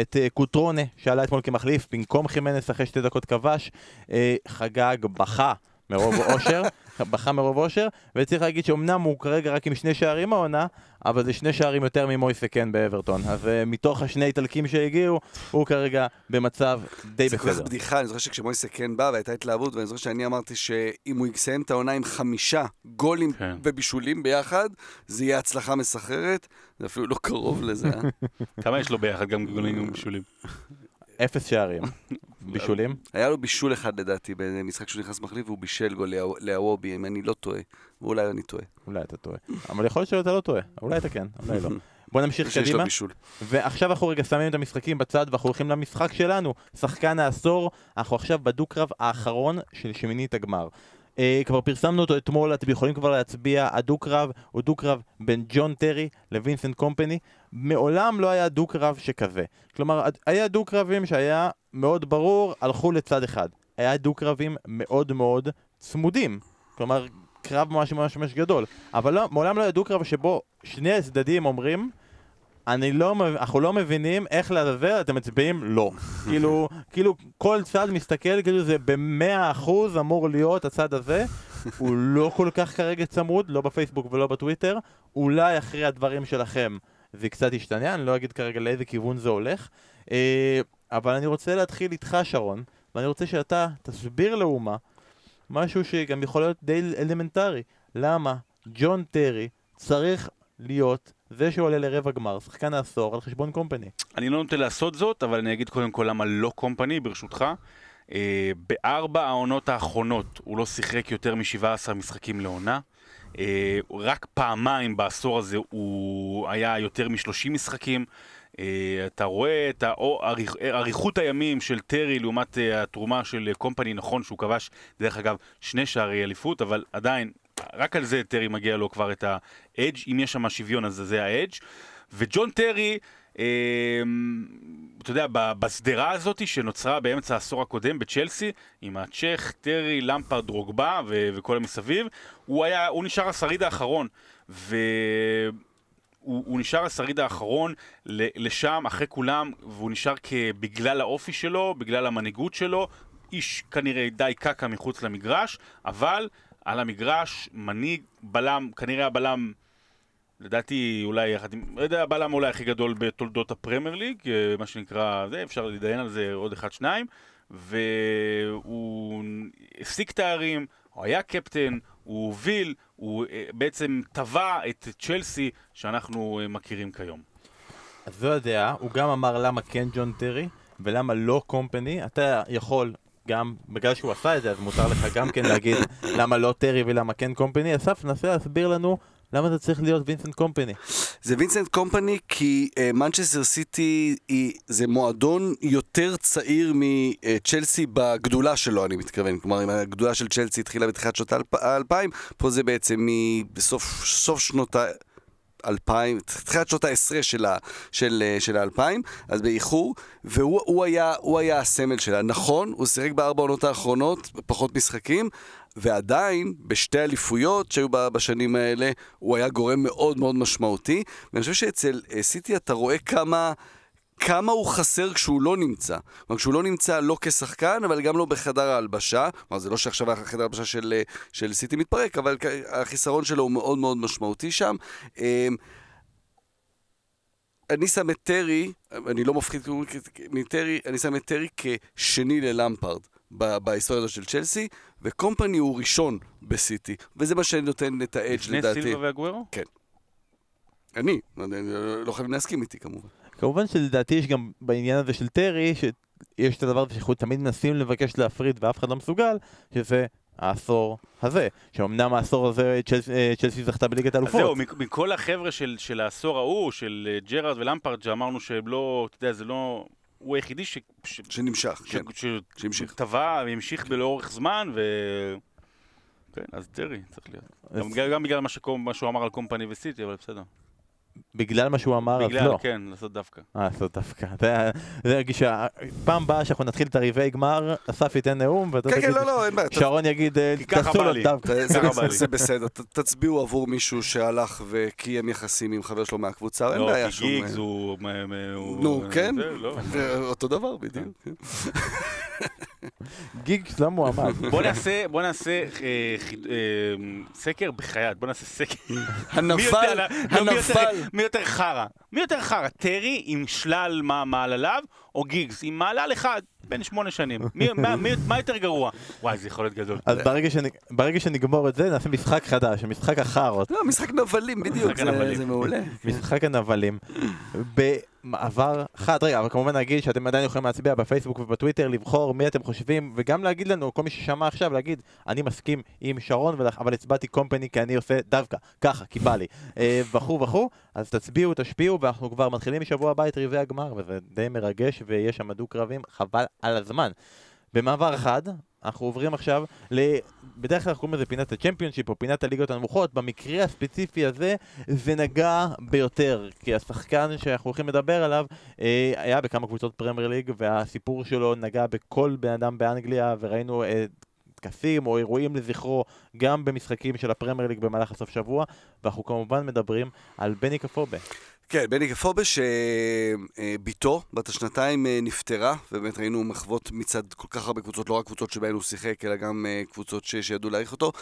את uh, קוטרונה, שעלה אתמול כמחליף, במקום חימנס אחרי שתי דקות כבש, uh, חגג, בכה מרוב אושר, בכה מרוב אושר, וצריך להגיד שאומנם הוא כרגע רק עם שני שערים העונה, אבל זה שני שערים יותר ממויסה כן באברטון. אז uh, מתוך השני איטלקים שהגיעו, הוא כרגע במצב די בסדר. זה כל כך בדיחה, אני זוכר שכשמויסה כן בא והייתה התלהבות, ואני זוכר שאני אמרתי שאם הוא יסיים את העונה עם חמישה גולים כן. ובישולים ביחד, זה יהיה הצלחה מסחררת. זה אפילו לא קרוב לזה, אה? כמה יש לו ביחד גם גולים ובישולים? אפס שערים. בישולים? היה לו בישול אחד לדעתי במשחק שהוא נכנס מחליף, והוא בישל גול לאוובי, אם אני לא טועה. ואולי אני טועה. אולי אתה טועה. אבל יכול להיות שאתה לא טועה. אולי אתה כן, אולי לא. בוא נמשיך קדימה. ועכשיו אנחנו רגע שמים את המשחקים בצד ואנחנו הולכים למשחק שלנו, שחקן העשור, אנחנו עכשיו בדו-קרב האחרון של שמינית הגמר. Uh, כבר פרסמנו אותו אתמול, אתם יכולים כבר להצביע, הדו-קרב הוא דו-קרב בין ג'ון טרי לווינסנט קומפני. מעולם לא היה דו-קרב שכזה. כלומר, היה דו-קרבים שהיה מאוד ברור, הלכו לצד אחד. היה דו-קרבים מאוד מאוד צמודים. כלומר, קרב ממש ממש ממש גדול. אבל לא, מעולם לא היה דו-קרב שבו שני הצדדים אומרים, אני לא, אנחנו לא מבינים איך לעזאזל אתם מצביעים לא. כאילו, כאילו כל צד מסתכל, כאילו זה במאה אחוז אמור להיות הצד הזה. הוא לא כל כך כרגע צמוד, לא בפייסבוק ולא בטוויטר. אולי אחרי הדברים שלכם זה קצת ישתנה, אני לא אגיד כרגע לאיזה כיוון זה הולך. אה, אבל אני רוצה להתחיל איתך שרון, ואני רוצה שאתה תסביר לאומה משהו שגם יכול להיות די אלמנטרי. למה ג'ון טרי צריך להיות זה שעולה לרבע גמר, שחקן העשור, על חשבון קומפני. אני לא נוטה לעשות זאת, אבל אני אגיד קודם כל למה לא קומפני, ברשותך. אה, בארבע העונות האחרונות הוא לא שיחק יותר מ-17 משחקים לעונה. אה, רק פעמיים בעשור הזה הוא היה יותר מ-30 משחקים. אה, אתה רואה את אריכ- אריכות הימים של טרי לעומת אה, התרומה של אה, קומפני, נכון שהוא כבש, דרך אגב, שני שערי אליפות, אבל עדיין, רק על זה טרי מגיע לו כבר את ה edge, אם יש שם שוויון אז זה ה edge. וג'ון טרי, אה, אתה יודע, בשדרה הזאת שנוצרה באמצע העשור הקודם בצ'לסי, עם הצ'ך, טרי, למפרד, דרוגבה ו- וכל המסביב, הוא היה, הוא נשאר השריד האחרון. ו... הוא, הוא נשאר השריד האחרון לשם אחרי כולם, והוא נשאר בגלל האופי שלו, בגלל המנהיגות שלו, איש כנראה די קקה מחוץ למגרש, אבל על המגרש מנהיג, בלם, כנראה הבלם, לדעתי אולי יחד עם, לא יודע, הבלם אולי הכי גדול בתולדות הפרמייר ליג, אה, מה שנקרא, זה, אפשר להתדיין על זה עוד אחד שניים, והוא השיג תארים, הוא היה קפטן, הוא הוביל, הוא אה, בעצם טבע את צ'לסי שאנחנו אה, מכירים כיום. אז זו הדעה, הוא גם אמר למה כן ג'ון טרי, ולמה לא קומפני. אתה יכול גם, בגלל שהוא עשה את זה, אז מותר לך גם כן להגיד למה לא טרי ולמה כן קומפני. אסף, נסה להסביר לנו למה זה צריך להיות וינסנט קומפני. זה וינסנט קומפני כי מנצ'סטר סיטי זה מועדון יותר צעיר מצ'לסי בגדולה שלו, אני מתכוון. כלומר, אם הגדולה של צ'לסי התחילה בתחילת שנות האלפיים, פה זה בעצם בסוף סוף שנות ה... אלפיים, תחילת שנות העשרה של, ה, של, של האלפיים, אז באיחור, והוא הוא היה, הוא היה הסמל שלה. נכון, הוא שיחק בארבע עונות האחרונות, פחות משחקים, ועדיין, בשתי אליפויות שהיו בשנים האלה, הוא היה גורם מאוד מאוד משמעותי. ואני חושב שאצל סיטי אתה רואה כמה... כמה הוא חסר כשהוא לא נמצא. כלומר, כשהוא לא נמצא לא כשחקן, אבל גם לא בחדר ההלבשה. כלומר, זה לא שעכשיו החדר ההלבשה של, אה, של סיטי מתפרק, אבל החיסרון שלו הוא מאוד מאוד משמעותי שם. אני שם את טרי, אני לא מפחיד מטרי, אני שם את טרי כשני ללמפרד בהיסטוריה הזאת של צ'לסי, וקומפני הוא ראשון בסיטי, וזה מה שנותן את האדג' לפני לדעתי. סילבה והגוורו? אני, אני- אני- לא חייבים להסכים איתי כמובן. כמובן שלדעתי יש גם בעניין הזה של טרי, שיש את הדבר הזה שאנחנו תמיד מנסים לבקש להפריד ואף אחד לא מסוגל, שזה העשור הזה. שאומנם העשור הזה צ'לסי, אה, צ'לסי זכתה בליגת אז זהו, האלופות. מ- מכל החבר'ה של, של העשור ההוא, של אה, ג'רארד ולמפרד, שאמרנו שהם לא, אתה יודע, זה לא... הוא היחידי ש... ש... שנמשך, ש... כן, ש... שהמשיך. טבע והמשיך לאורך זמן, ו... כן, אז טרי צריך להיות. אז גם, גם בגלל מה, שקום, מה שהוא אמר על קומפני וסיטי, אבל בסדר. בגלל מה שהוא אמר, אז בגלל, לא. כן, לעשות דווקא. אה, לעשות דווקא. זה- זה הגישה. פעם באה שאנחנו נתחיל את הרבעי גמר, אסף ייתן נאום, ואתה כן, תגיד, כן, לא, לא, אין בעיה. שרון יגיד, אה, תעשו בא לו לי. דווקא. זה- זה- ככה בא לי. זה בסדר, ת- תצביעו עבור מישהו שהלך וקיים יחסים עם חבר שלו מהקבוצה, אין לא, בעיה שום... גיגס הוא... נו, כן. זה, לא. זה אותו דבר בדיוק. גיגס לא מועמד. בוא נעשה, בוא נעשה אה, אה, סקר בחייאת, בוא נעשה סקר. הנפל, לא, הנפל. מי יותר חרא? מי יותר חרא? טרי עם שלל מה- מעלליו, או גיגס עם מעלל אחד בין שמונה שנים? מי- מה- מי- מה יותר גרוע? וואי, זה יכול להיות גדול. אז ברגע שנ- ברגע שנגמור את זה, נעשה משחק חדש, משחק החארות. לא, משחק נבלים, בדיוק, זה- הנבלים. זה מעולה. משחק הנבלים. במעבר חד, רגע, אבל כמובן נגיד שאתם עדיין יכולים להצביע בפייסבוק ובטוויטר, לבחור מי אתם חושבים, וגם להגיד לנו, כל מי ששמע עכשיו, להגיד, אני מסכים עם שרון, אבל הצבעתי קומפני כי אני עושה דווקא, ככה, כי בא לי. אה, וכו' וכו', אז תצביעו, תשפיעו, ואנחנו כבר מתחילים משבוע הבא את רבעי הגמר, וזה די מרגש, ויש שם דו-קרבים, חבל על הזמן. במעבר חד, אנחנו עוברים עכשיו ל... בדרך כלל אנחנו קוראים לזה פינת הצ'מפיונשיפ או פינת הליגות הנמוכות, במקרה הספציפי הזה זה נגע ביותר, כי השחקן שאנחנו הולכים לדבר עליו אה, היה בכמה קבוצות פרמייר ליג והסיפור שלו נגע בכל בן אדם באנגליה וראינו אה, טקסים או אירועים לזכרו גם במשחקים של הפרמייר ליג במהלך הסוף שבוע ואנחנו כמובן מדברים על בניק אפובה. כן, בניק אפובה שבתו, בת השנתיים, אה, נפטרה, ובאמת ראינו מחוות מצד כל כך הרבה קבוצות, לא רק קבוצות שבהן הוא שיחק, אלא גם אה, קבוצות ש- שידעו להעריך אותו.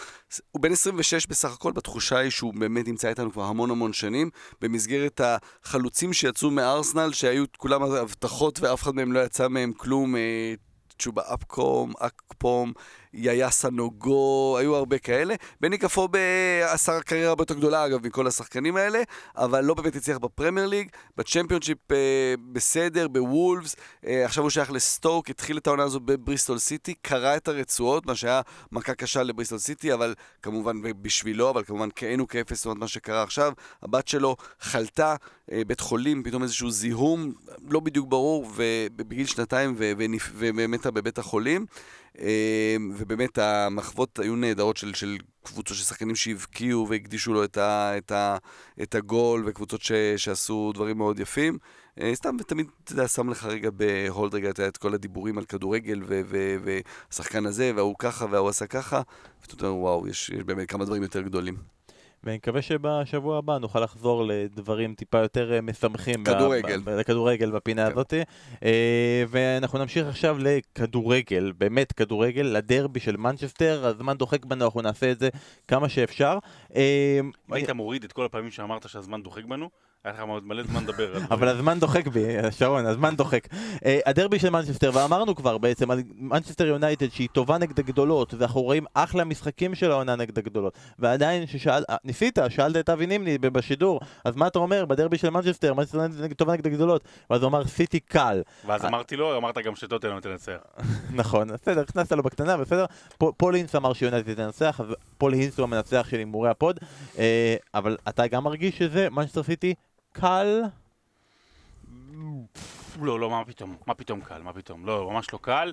הוא בן 26 בסך הכל, בתחושה היא שהוא באמת נמצא איתנו כבר המון המון שנים, במסגרת החלוצים שיצאו מארסנל, שהיו כולם הבטחות ואף אחד מהם לא יצא מהם כלום. אה, צ'ובה אפקום, אקפום, יאיה סנוגו, היו הרבה כאלה. בני קפובה עשה קריירה הרבה יותר גדולה אגב מכל השחקנים האלה, אבל לא באמת הצליח בפרמייר ליג, בצ'מפיונשיפ אה, בסדר, בוולפס, אה, עכשיו הוא שייך לסטוק, התחיל את העונה הזו בבריסטול סיטי, קרע את הרצועות, מה שהיה מכה קשה לבריסטול סיטי, אבל כמובן בשבילו, אבל כמובן כאין וכאפס, זאת אומרת מה שקרה עכשיו, הבת שלו חלתה, אה, בית חולים, פתאום איזשהו זיהום, לא בדיוק ברור, ובגיל שנתיים, ומתה בבית החולים. אה, ובאמת המחוות היו נהדרות של, של קבוצות של שחקנים שהבקיעו והקדישו לו את, ה, את, ה, את הגול, וקבוצות ש, שעשו דברים מאוד יפים. אה, סתם, ותמיד, אתה יודע, שם לך רגע בהולד רגע את כל הדיבורים על כדורגל, והשחקן הזה, וההוא ככה, וההוא עשה ככה, ואתה אומר, וואו, יש, יש באמת כמה דברים יותר גדולים. ואני מקווה שבשבוע הבא נוכל לחזור לדברים טיפה יותר אה, משמחים. כדורגל. ב- לכדורגל בפינה כן. הזאת. אה, ואנחנו נמשיך עכשיו לכדורגל, באמת כדורגל, לדרבי של מנצ'סטר, הזמן דוחק בנו, אנחנו נעשה את זה כמה שאפשר. אה, היית מוריד את כל הפעמים שאמרת שהזמן דוחק בנו, היה לך מלא זמן לדבר. על אבל הזמן דוחק בי, שרון, הזמן דוחק. אה, הדרבי של מנצ'סטר, ואמרנו כבר בעצם על מנצ'סטר יונייטד שהיא טובה נגד הגדולות, ואנחנו רואים אחלה משחקים של העונה נגד הגדולות. ועדיין, ששאל, אה, ניסית, שאלת את אבי נימני בשידור, אז מה אתה אומר בדרבי של מנצ'סטר, מנצ'סטר יונייטד טובה נגד הגדולות? ואז הוא אמר סיטי קל. ואז אמרתי לו, אמרת גם שטוטנהאם תנצח. נכון, בסדר, הכנסת לו בקטנה, בסדר. פול הינס אמר שיונייטד תנצח, פול הינס הוא המנצח של הימורי ה pod, אה, אבל אתה גם מרגיש שזה מנצ'סטר סיטי קל? לא, לא, מה פתאום, מה פתאום קל, מה פתאום, לא, ממש לא קל.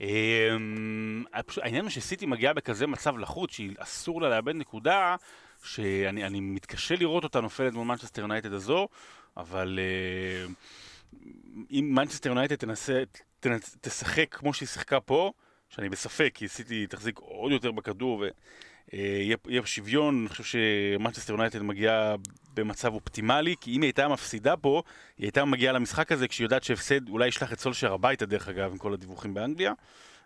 אמ, פשוט- העניין הוא שסיטי מגיעה בכזה מצב לחוץ, שאסור לה לאבד נקודה, שאני אני מתקשה לראות אותה נופלת מול מנצ'סטר יונייטד הזו, אבל אה, אם מנצ'סטר יונייטד תשחק כמו שהיא שיחקה פה, שאני בספק, כי סיטי תחזיק עוד יותר בכדור ויהיה יהיה שוויון, אני חושב שמנצ'סטר יונייטד מגיעה במצב אופטימלי, כי אם היא הייתה מפסידה פה, היא הייתה מגיעה למשחק הזה כשהיא יודעת שהפסד אולי ישלח את סולשר הביתה, דרך אגב, עם כל הדיווחים באנגליה.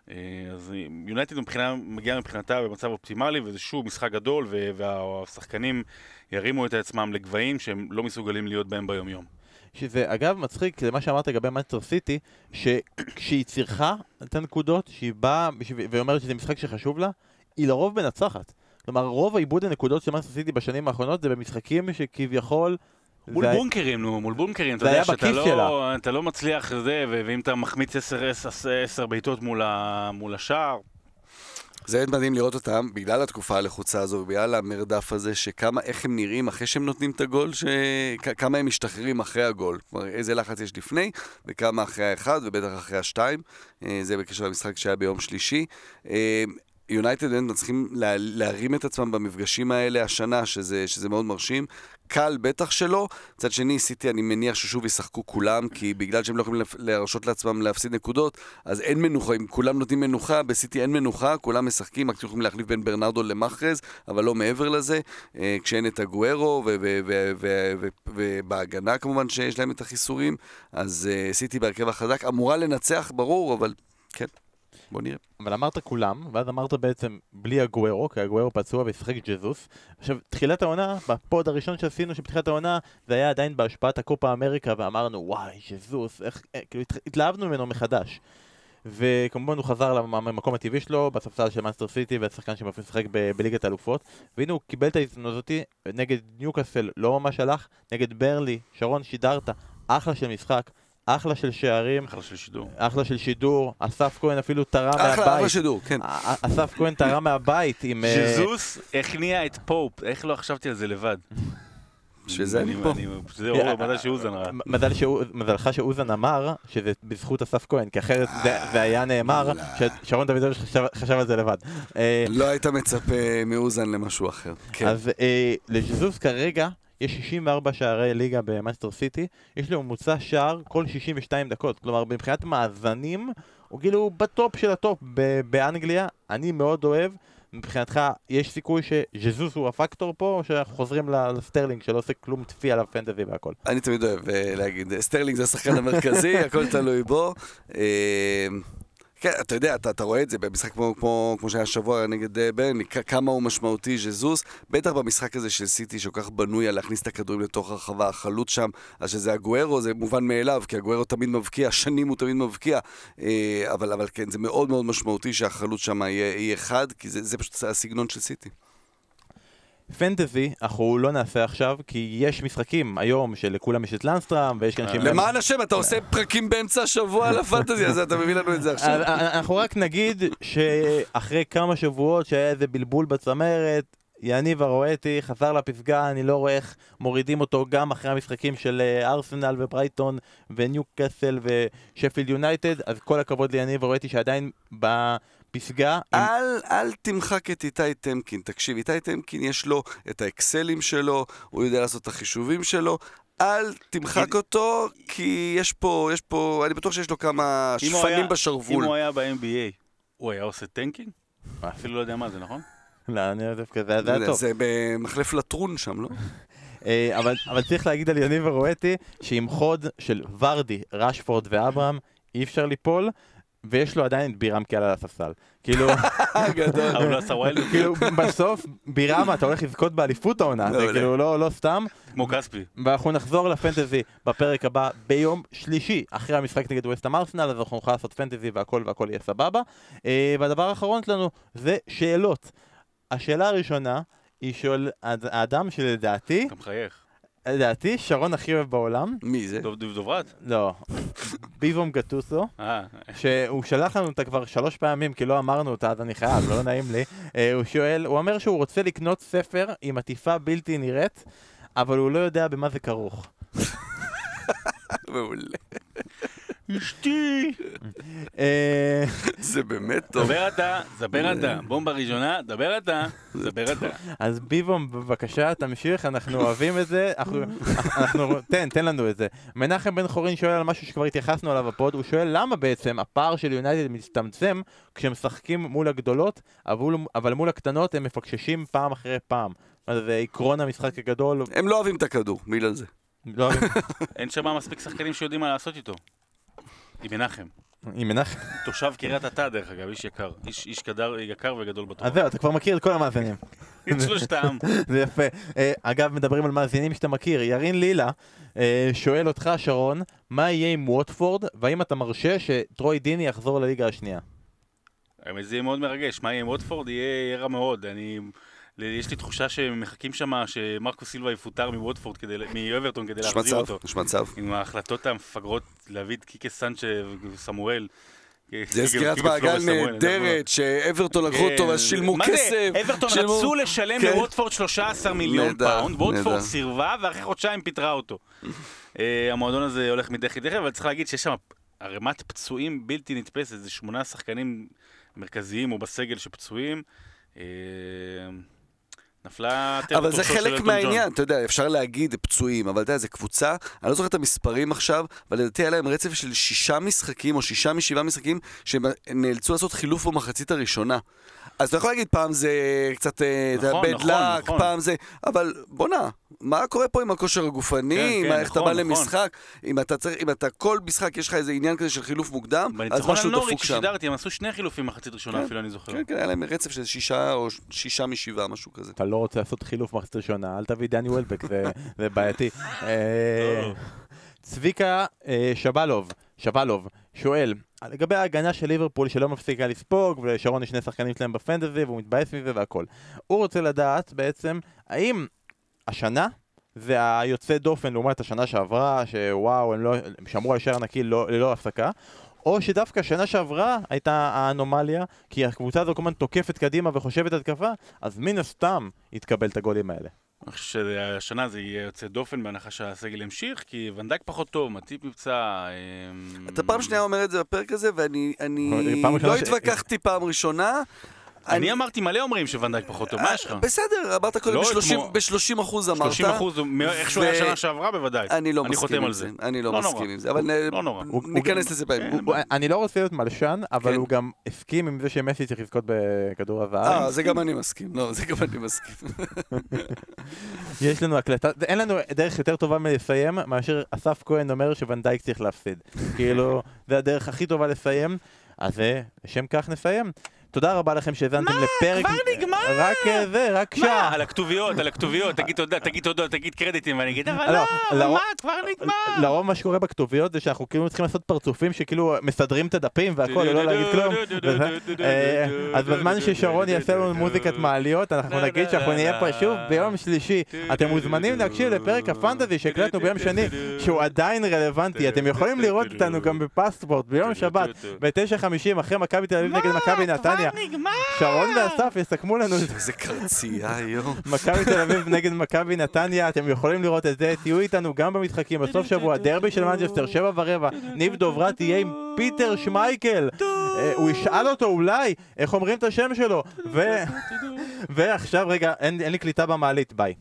אה, אז יונייטד מבחינה, מגיעה מבחינתה במצב אופטימלי, וזה שוב משחק גדול, והשחקנים ירימו את עצמם לגבהים שהם לא מסוגלים להיות בהם ביום-יום. שזה אגב מצחיק, זה מה שאמרת לגבי מנצ'סטר סיטי, שכשהיא צריכה את הנקודות, שהיא באה ואומרת שזה משחק שחשוב לה, היא לרוב מנצחת. כלומר, רוב העיבוד הנקודות של מנצ'סטר סיטי בשנים האחרונות זה במשחקים שכביכול... מול זה- בונקרים, נו, מול בונקרים, אתה זה יודע היה שאתה לא, שלה. אתה לא מצליח זה, ו- ואם אתה מחמיץ 10 בעיטות מול, ה- מול השער, זה מדהים לראות אותם, בגלל התקופה הלחוצה הזו ובגלל המרדף הזה, שכמה, איך הם נראים אחרי שהם נותנים את הגול, ש... כ- כמה הם משתחררים אחרי הגול. כלומר, איזה לחץ יש לפני, וכמה אחרי האחד, ובטח אחרי השתיים. אה, זה בקשר למשחק שהיה ביום שלישי. יונייטד באמת מצליחים לה, להרים את עצמם במפגשים האלה השנה, שזה, שזה מאוד מרשים. קל בטח שלא. מצד שני, סיטי, אני מניח ששוב ישחקו כולם, כי בגלל שהם לא יכולים להרשות לעצמם להפסיד נקודות, אז אין מנוחה. אם כולם נותנים מנוחה, בסיטי אין מנוחה, כולם משחקים, רק יכולים להחליף בין ברנרדו למחרז, אבל לא מעבר לזה. אה, כשאין את הגוארו, ובהגנה כמובן שיש להם את החיסורים, אז אה, סיטי בהרכב החזק אמורה לנצח, ברור, אבל כן, בוא נראה. אבל אמרת כולם, ואז אמרת בעצם בלי הגוארו, כי הגוארו פצוע וישחק ג'זוס. עכשיו, תחילת העונה, בפוד הראשון שעשינו של פתיחת העונה, זה היה עדיין בהשפעת הקופה אמריקה, ואמרנו, וואי, ג'זוס, איך, אה, כאילו, הת- התלהבנו ממנו מחדש. וכמובן הוא חזר למקום הטבעי שלו, בספסל של מאנסטר סיטי, והשחקן שמשחק ב- בליגת האלופות. והנה הוא קיבל את ההזדמנות הזאתי, נגד ניוקאסל לא ממש הלך, נגד ברלי, שרון שידרת, אחלה של משחק, אחלה של שערים, אחלה של שידור. אחלה של שידור, אסף כהן אפילו תרם אחלה, אחלה מהבית. שידור, כן. אסף כהן תרם מהבית עם... אה, ז'זוס הכניע את פופ, איך לא חשבתי על זה לבד? בשביל זה אני פה. אור, מזל שאוזן שהוא- מזלך שאוזן אמר שזה בזכות אסף כהן, כי אחרת זה- זה היה נאמר ששרון דוידוביץ' חשב- חשב על זה לבד. אה, לא היית מצפה מאוזן למשהו אחר. כן. אז אה, לז'זוס כרגע יש 64 שערי ליגה במנצ'סטר סיטי, יש לו ממוצע שער כל 62 דקות, כלומר מבחינת מאזנים הוא כאילו בטופ של הטופ ב- באנגליה, אני מאוד אוהב. מבחינתך, יש סיכוי שז'זוס הוא הפקטור פה, או שאנחנו חוזרים לסטרלינג שלא עושה כלום טפי על הפנטזי והכל? אני תמיד אוהב אה, להגיד, סטרלינג זה השחקן המרכזי, הכל תלוי בו. כן, אתה יודע, אתה, אתה רואה את זה במשחק כמו, כמו, כמו שהיה השבוע נגד אה, ברני, כמה הוא משמעותי ז'זוס, בטח במשחק הזה של סיטי שכל כך בנוי על להכניס את הכדורים לתוך הרחבה, החלוץ שם, אז שזה הגוארו זה מובן מאליו, כי הגוארו תמיד מבקיע, שנים הוא תמיד מבקיע, אה, אבל, אבל כן, זה מאוד מאוד משמעותי שהחלוץ שם יהיה, יהיה חד, כי זה, זה פשוט הסגנון של סיטי. פנטזי, אנחנו לא נעשה עכשיו, כי יש משחקים היום שלכולם יש את לנסטראם, ויש כאן אנשים... למען השם, אתה עושה פרקים באמצע השבוע על הפנטזי הזה, אתה מביא לנו את זה עכשיו. אז, אה, אנחנו רק נגיד שאחרי כמה שבועות שהיה איזה בלבול בצמרת, יניב הרואטי חזר לפסגה, אני לא רואה איך מורידים אותו גם אחרי המשחקים של אה, ארסנל וברייטון וניו קאסל ושפילד יונייטד, אז כל הכבוד ליניב הרואטי שעדיין בפסגה. עם- אל, אל תמחק את איתי טמקין. תקשיב, איתי טמקין יש לו את האקסלים שלו, הוא יודע לעשות את החישובים שלו. אל תמחק אותו, כי יש פה, יש פה, אני בטוח שיש לו כמה שפנים בשרוול. אם הוא היה ב-NBA, הוא היה עושה tanking? אפילו לא יודע מה זה, נכון? לא, אני דווקא, זה זה היה טוב. זה במחלף לטרון שם, לא? אה, אבל, אבל צריך להגיד על יניב הרואטי שעם חוד של ורדי, רשפורד ואברהם אי אפשר ליפול ויש לו עדיין את בירם קהל על הספסל. כאילו, גדול. אבל הוא עשה wild כאילו בסוף בירם אתה הולך לזכות באליפות העונה, זה. כאילו לא, לא סתם. כמו כספי. ואנחנו נחזור לפנטזי בפרק הבא ביום שלישי אחרי המשחק נגד ווסטהאם ארסנל אז אנחנו נוכל לעשות פנטזי והכל והכל יהיה סבבה. אה, והדבר האחרון שלנו זה שאלות. השאלה הראשונה היא שואל האד- האדם שלדעתי, אתה מחייך. לדעתי שרון הכי אוהב בעולם, מי זה? דוב דוב דוברת? לא, ביבום גטוסו, אה, שהוא שלח לנו אותה כבר שלוש פעמים כי לא אמרנו אותה אז אני חייב, לא נעים לי. אה, הוא שואל, הוא אומר שהוא רוצה לקנות ספר עם עטיפה בלתי נראית, אבל הוא לא יודע במה זה כרוך. מעולה. אשתי! אה, זה באמת טוב. דבר אתה, דבר אתה. בומבה ראשונה, דבר אתה, דבר אתה. אז ביבום, בבקשה, תמשיך, אנחנו אוהבים את זה, אנחנו, אנחנו, תן, תן לנו את זה. מנחם בן חורין שואל על משהו שכבר התייחסנו עליו בפוד, הוא שואל למה בעצם הפער של יונייטד מצטמצם כשהם משחקים מול הגדולות, אבל, אבל מול הקטנות הם מפקששים פעם אחרי פעם. אז זה עקרון המשחק הגדול. הם לא אוהבים את הכדור, בגלל זה. לא אוהבים- אין שם מספיק שחקנים שיודעים מה לעשות איתו. עם מנחם. עם מנחם. תושב קריית אתא, דרך אגב, איש יקר. איש, איש קדר, יקר וגדול בתורה. אז זהו, אתה כבר מכיר את כל המאזינים. את שלושתם. זה יפה. אה, אגב, מדברים על מאזינים שאתה מכיר. ירין לילה אה, שואל אותך, שרון, מה יהיה עם ווטפורד, והאם אתה מרשה שטרוי דיני יחזור לליגה השנייה? האמת זה יהיה מאוד מרגש. מה יהיה עם ווטפורד? יהיה יהיה רע מאוד. אני... יש לי תחושה שמחכים שם שמרקו סילבה יפוטר מווטפורד כדי... מאברטון כדי להחזיר מצב, אותו. יש מצב. עם ההחלטות המפגרות להביא את קיקה סנצ'ס וסמואל. זה סגירת מעגל נהדרת, שאברטון לקחו אותו ואז שילמו מה זה? כסף. אברטון שילמו- רצו לשלם כן. לווטפורד 13 מיליון פאונד, ווטפורד. סירבה ואחרי חודשיים פיטרה אותו. אה, המועדון הזה הולך מדרך לדרך, אבל צריך להגיד שיש שם ערימת פצועים בלתי נתפסת, זה שמונה שחקנים מרכזיים או בסגל שפצועים. נפלה תל אבל זה חלק ג'ון. מהעניין, אתה יודע, אפשר להגיד פצועים, אבל אתה יודע, זה קבוצה, אני לא זוכר את המספרים עכשיו, אבל לדעתי היה להם רצף של שישה משחקים, או שישה משבעה משחקים, שהם נאלצו לעשות חילוף במחצית הראשונה. אז אתה יכול להגיד, פעם זה קצת, אה, אתה נכון, bad נכון, luck, נכון. פעם זה... אבל בואנה, מה קורה פה עם הכושר הגופני, כן, עם כן, איך אתה נכון, בא נכון. למשחק, אם אתה צריך, אם אתה כל משחק יש לך איזה עניין כזה של חילוף מוקדם, אז בניצחון על משהו דפוק שם. ששידרתי, הם עשו שני חילופים מחצית ראשונה כן. אפילו, אני זוכר. כן, כן, היה להם רצף של שישה או שישה משבעה, משהו כזה. אתה לא רוצה לעשות חילוף מחצית ראשונה, אל תביא דני וולבק, זה- זה בעייתי. אה. צביקה אה, שבלוב, שבלוב, שואל, לגבי ההגנה של ליברפול שלא מפסיקה לספוג, ולשרון יש שני שחקנים שלהם בפנטזי, והוא מתבאס מזה והכל. הוא רוצה לדעת בעצם, האם השנה זה היוצא דופן לעומת השנה שעברה, שוואו, הם, לא, הם שמרו על שער נקי לא, ללא הפסקה, או שדווקא השנה שעברה הייתה האנומליה, כי הקבוצה הזו כל הזמן תוקפת קדימה וחושבת התקפה, אז מן הסתם יתקבל את הגולים האלה. אני חושב שהשנה זה יהיה יוצא דופן בהנחה שהסגל ימשיך, כי ונדייק פחות טוב, מטיפ מבצע... אמ, אתה פעם שנייה אומר את זה בפרק הזה, ואני לא התווכחתי פעם ראשונה. אני אמרתי, מלא אומרים שוונדייק פחות טוב, מה יש לך? בסדר, אמרת קודם, לא ב-30 כמו- ב-30 אחוז אמרת. 30 אחוז, איך שהוא היה שנה שעברה בוודאי. אני לא אני מסכים חותם עם על זה. אני לא לא מסכים. עם זה, אבל נ- לא ניכנס לזה בהמשך. הוא- אני לא רוצה להיות מלשן, אבל כן. הוא גם הסכים עם זה שמסי צריך לזכות בכדור הזהב. אה, זה גם אני מסכים. לא, זה גם אני מסכים. יש לנו הקלטה, אין לנו דרך יותר טובה מלסיים מאשר אסף כהן אומר שוונדייק צריך להפסיד. כאילו, זה הדרך הכי טובה לסיים, אז אה, לשם כך נסיים. תודה רבה לכם שהאזנתם לפרק... כבר נגמר? רק אה, זה, רק מה? שעה. על הכתוביות, על הכתוביות, תגיד תודה, תגיד תודות, תגיד קרדיטים, ואני אגיד, אבל לא, לא, אבל לרוב- מה, כבר נגמר. לרוב מה שקורה בכתוביות זה שאנחנו כאילו צריכים לעשות פרצופים שכאילו מסדרים את הדפים והכל, ולא להגיד כלום. אה, אז בזמן ששרון יעשה לנו מוזיקת מעליות, אנחנו נגיד שאנחנו נהיה פה שוב ביום שלישי. אתם מוזמנים להקשיב לפרק הפנטזי שהקלטנו ביום שני, שהוא עדיין רלוונטי. אתם יכולים לראות אותנו גם בפספורט ביום שבת, ב-9.50 אחרי מכבי תל אביב נגד מכבי נתניה. כבר נגמר. שרון ואסף יסכמו לנו את איזה קרצייה היום. מכבי תל אביב נגד מכבי נתניה, אתם יכולים לראות את זה, תהיו איתנו גם במשחקים. בסוף שבוע, דרבי של מנצ'סטר, שבע ורבע, ניב דוברת תהיה עם פיטר שמייקל, אה, הוא ישאל אותו אולי איך אומרים את השם שלו, ו... ועכשיו רגע, אין לי קליטה במעלית, ביי.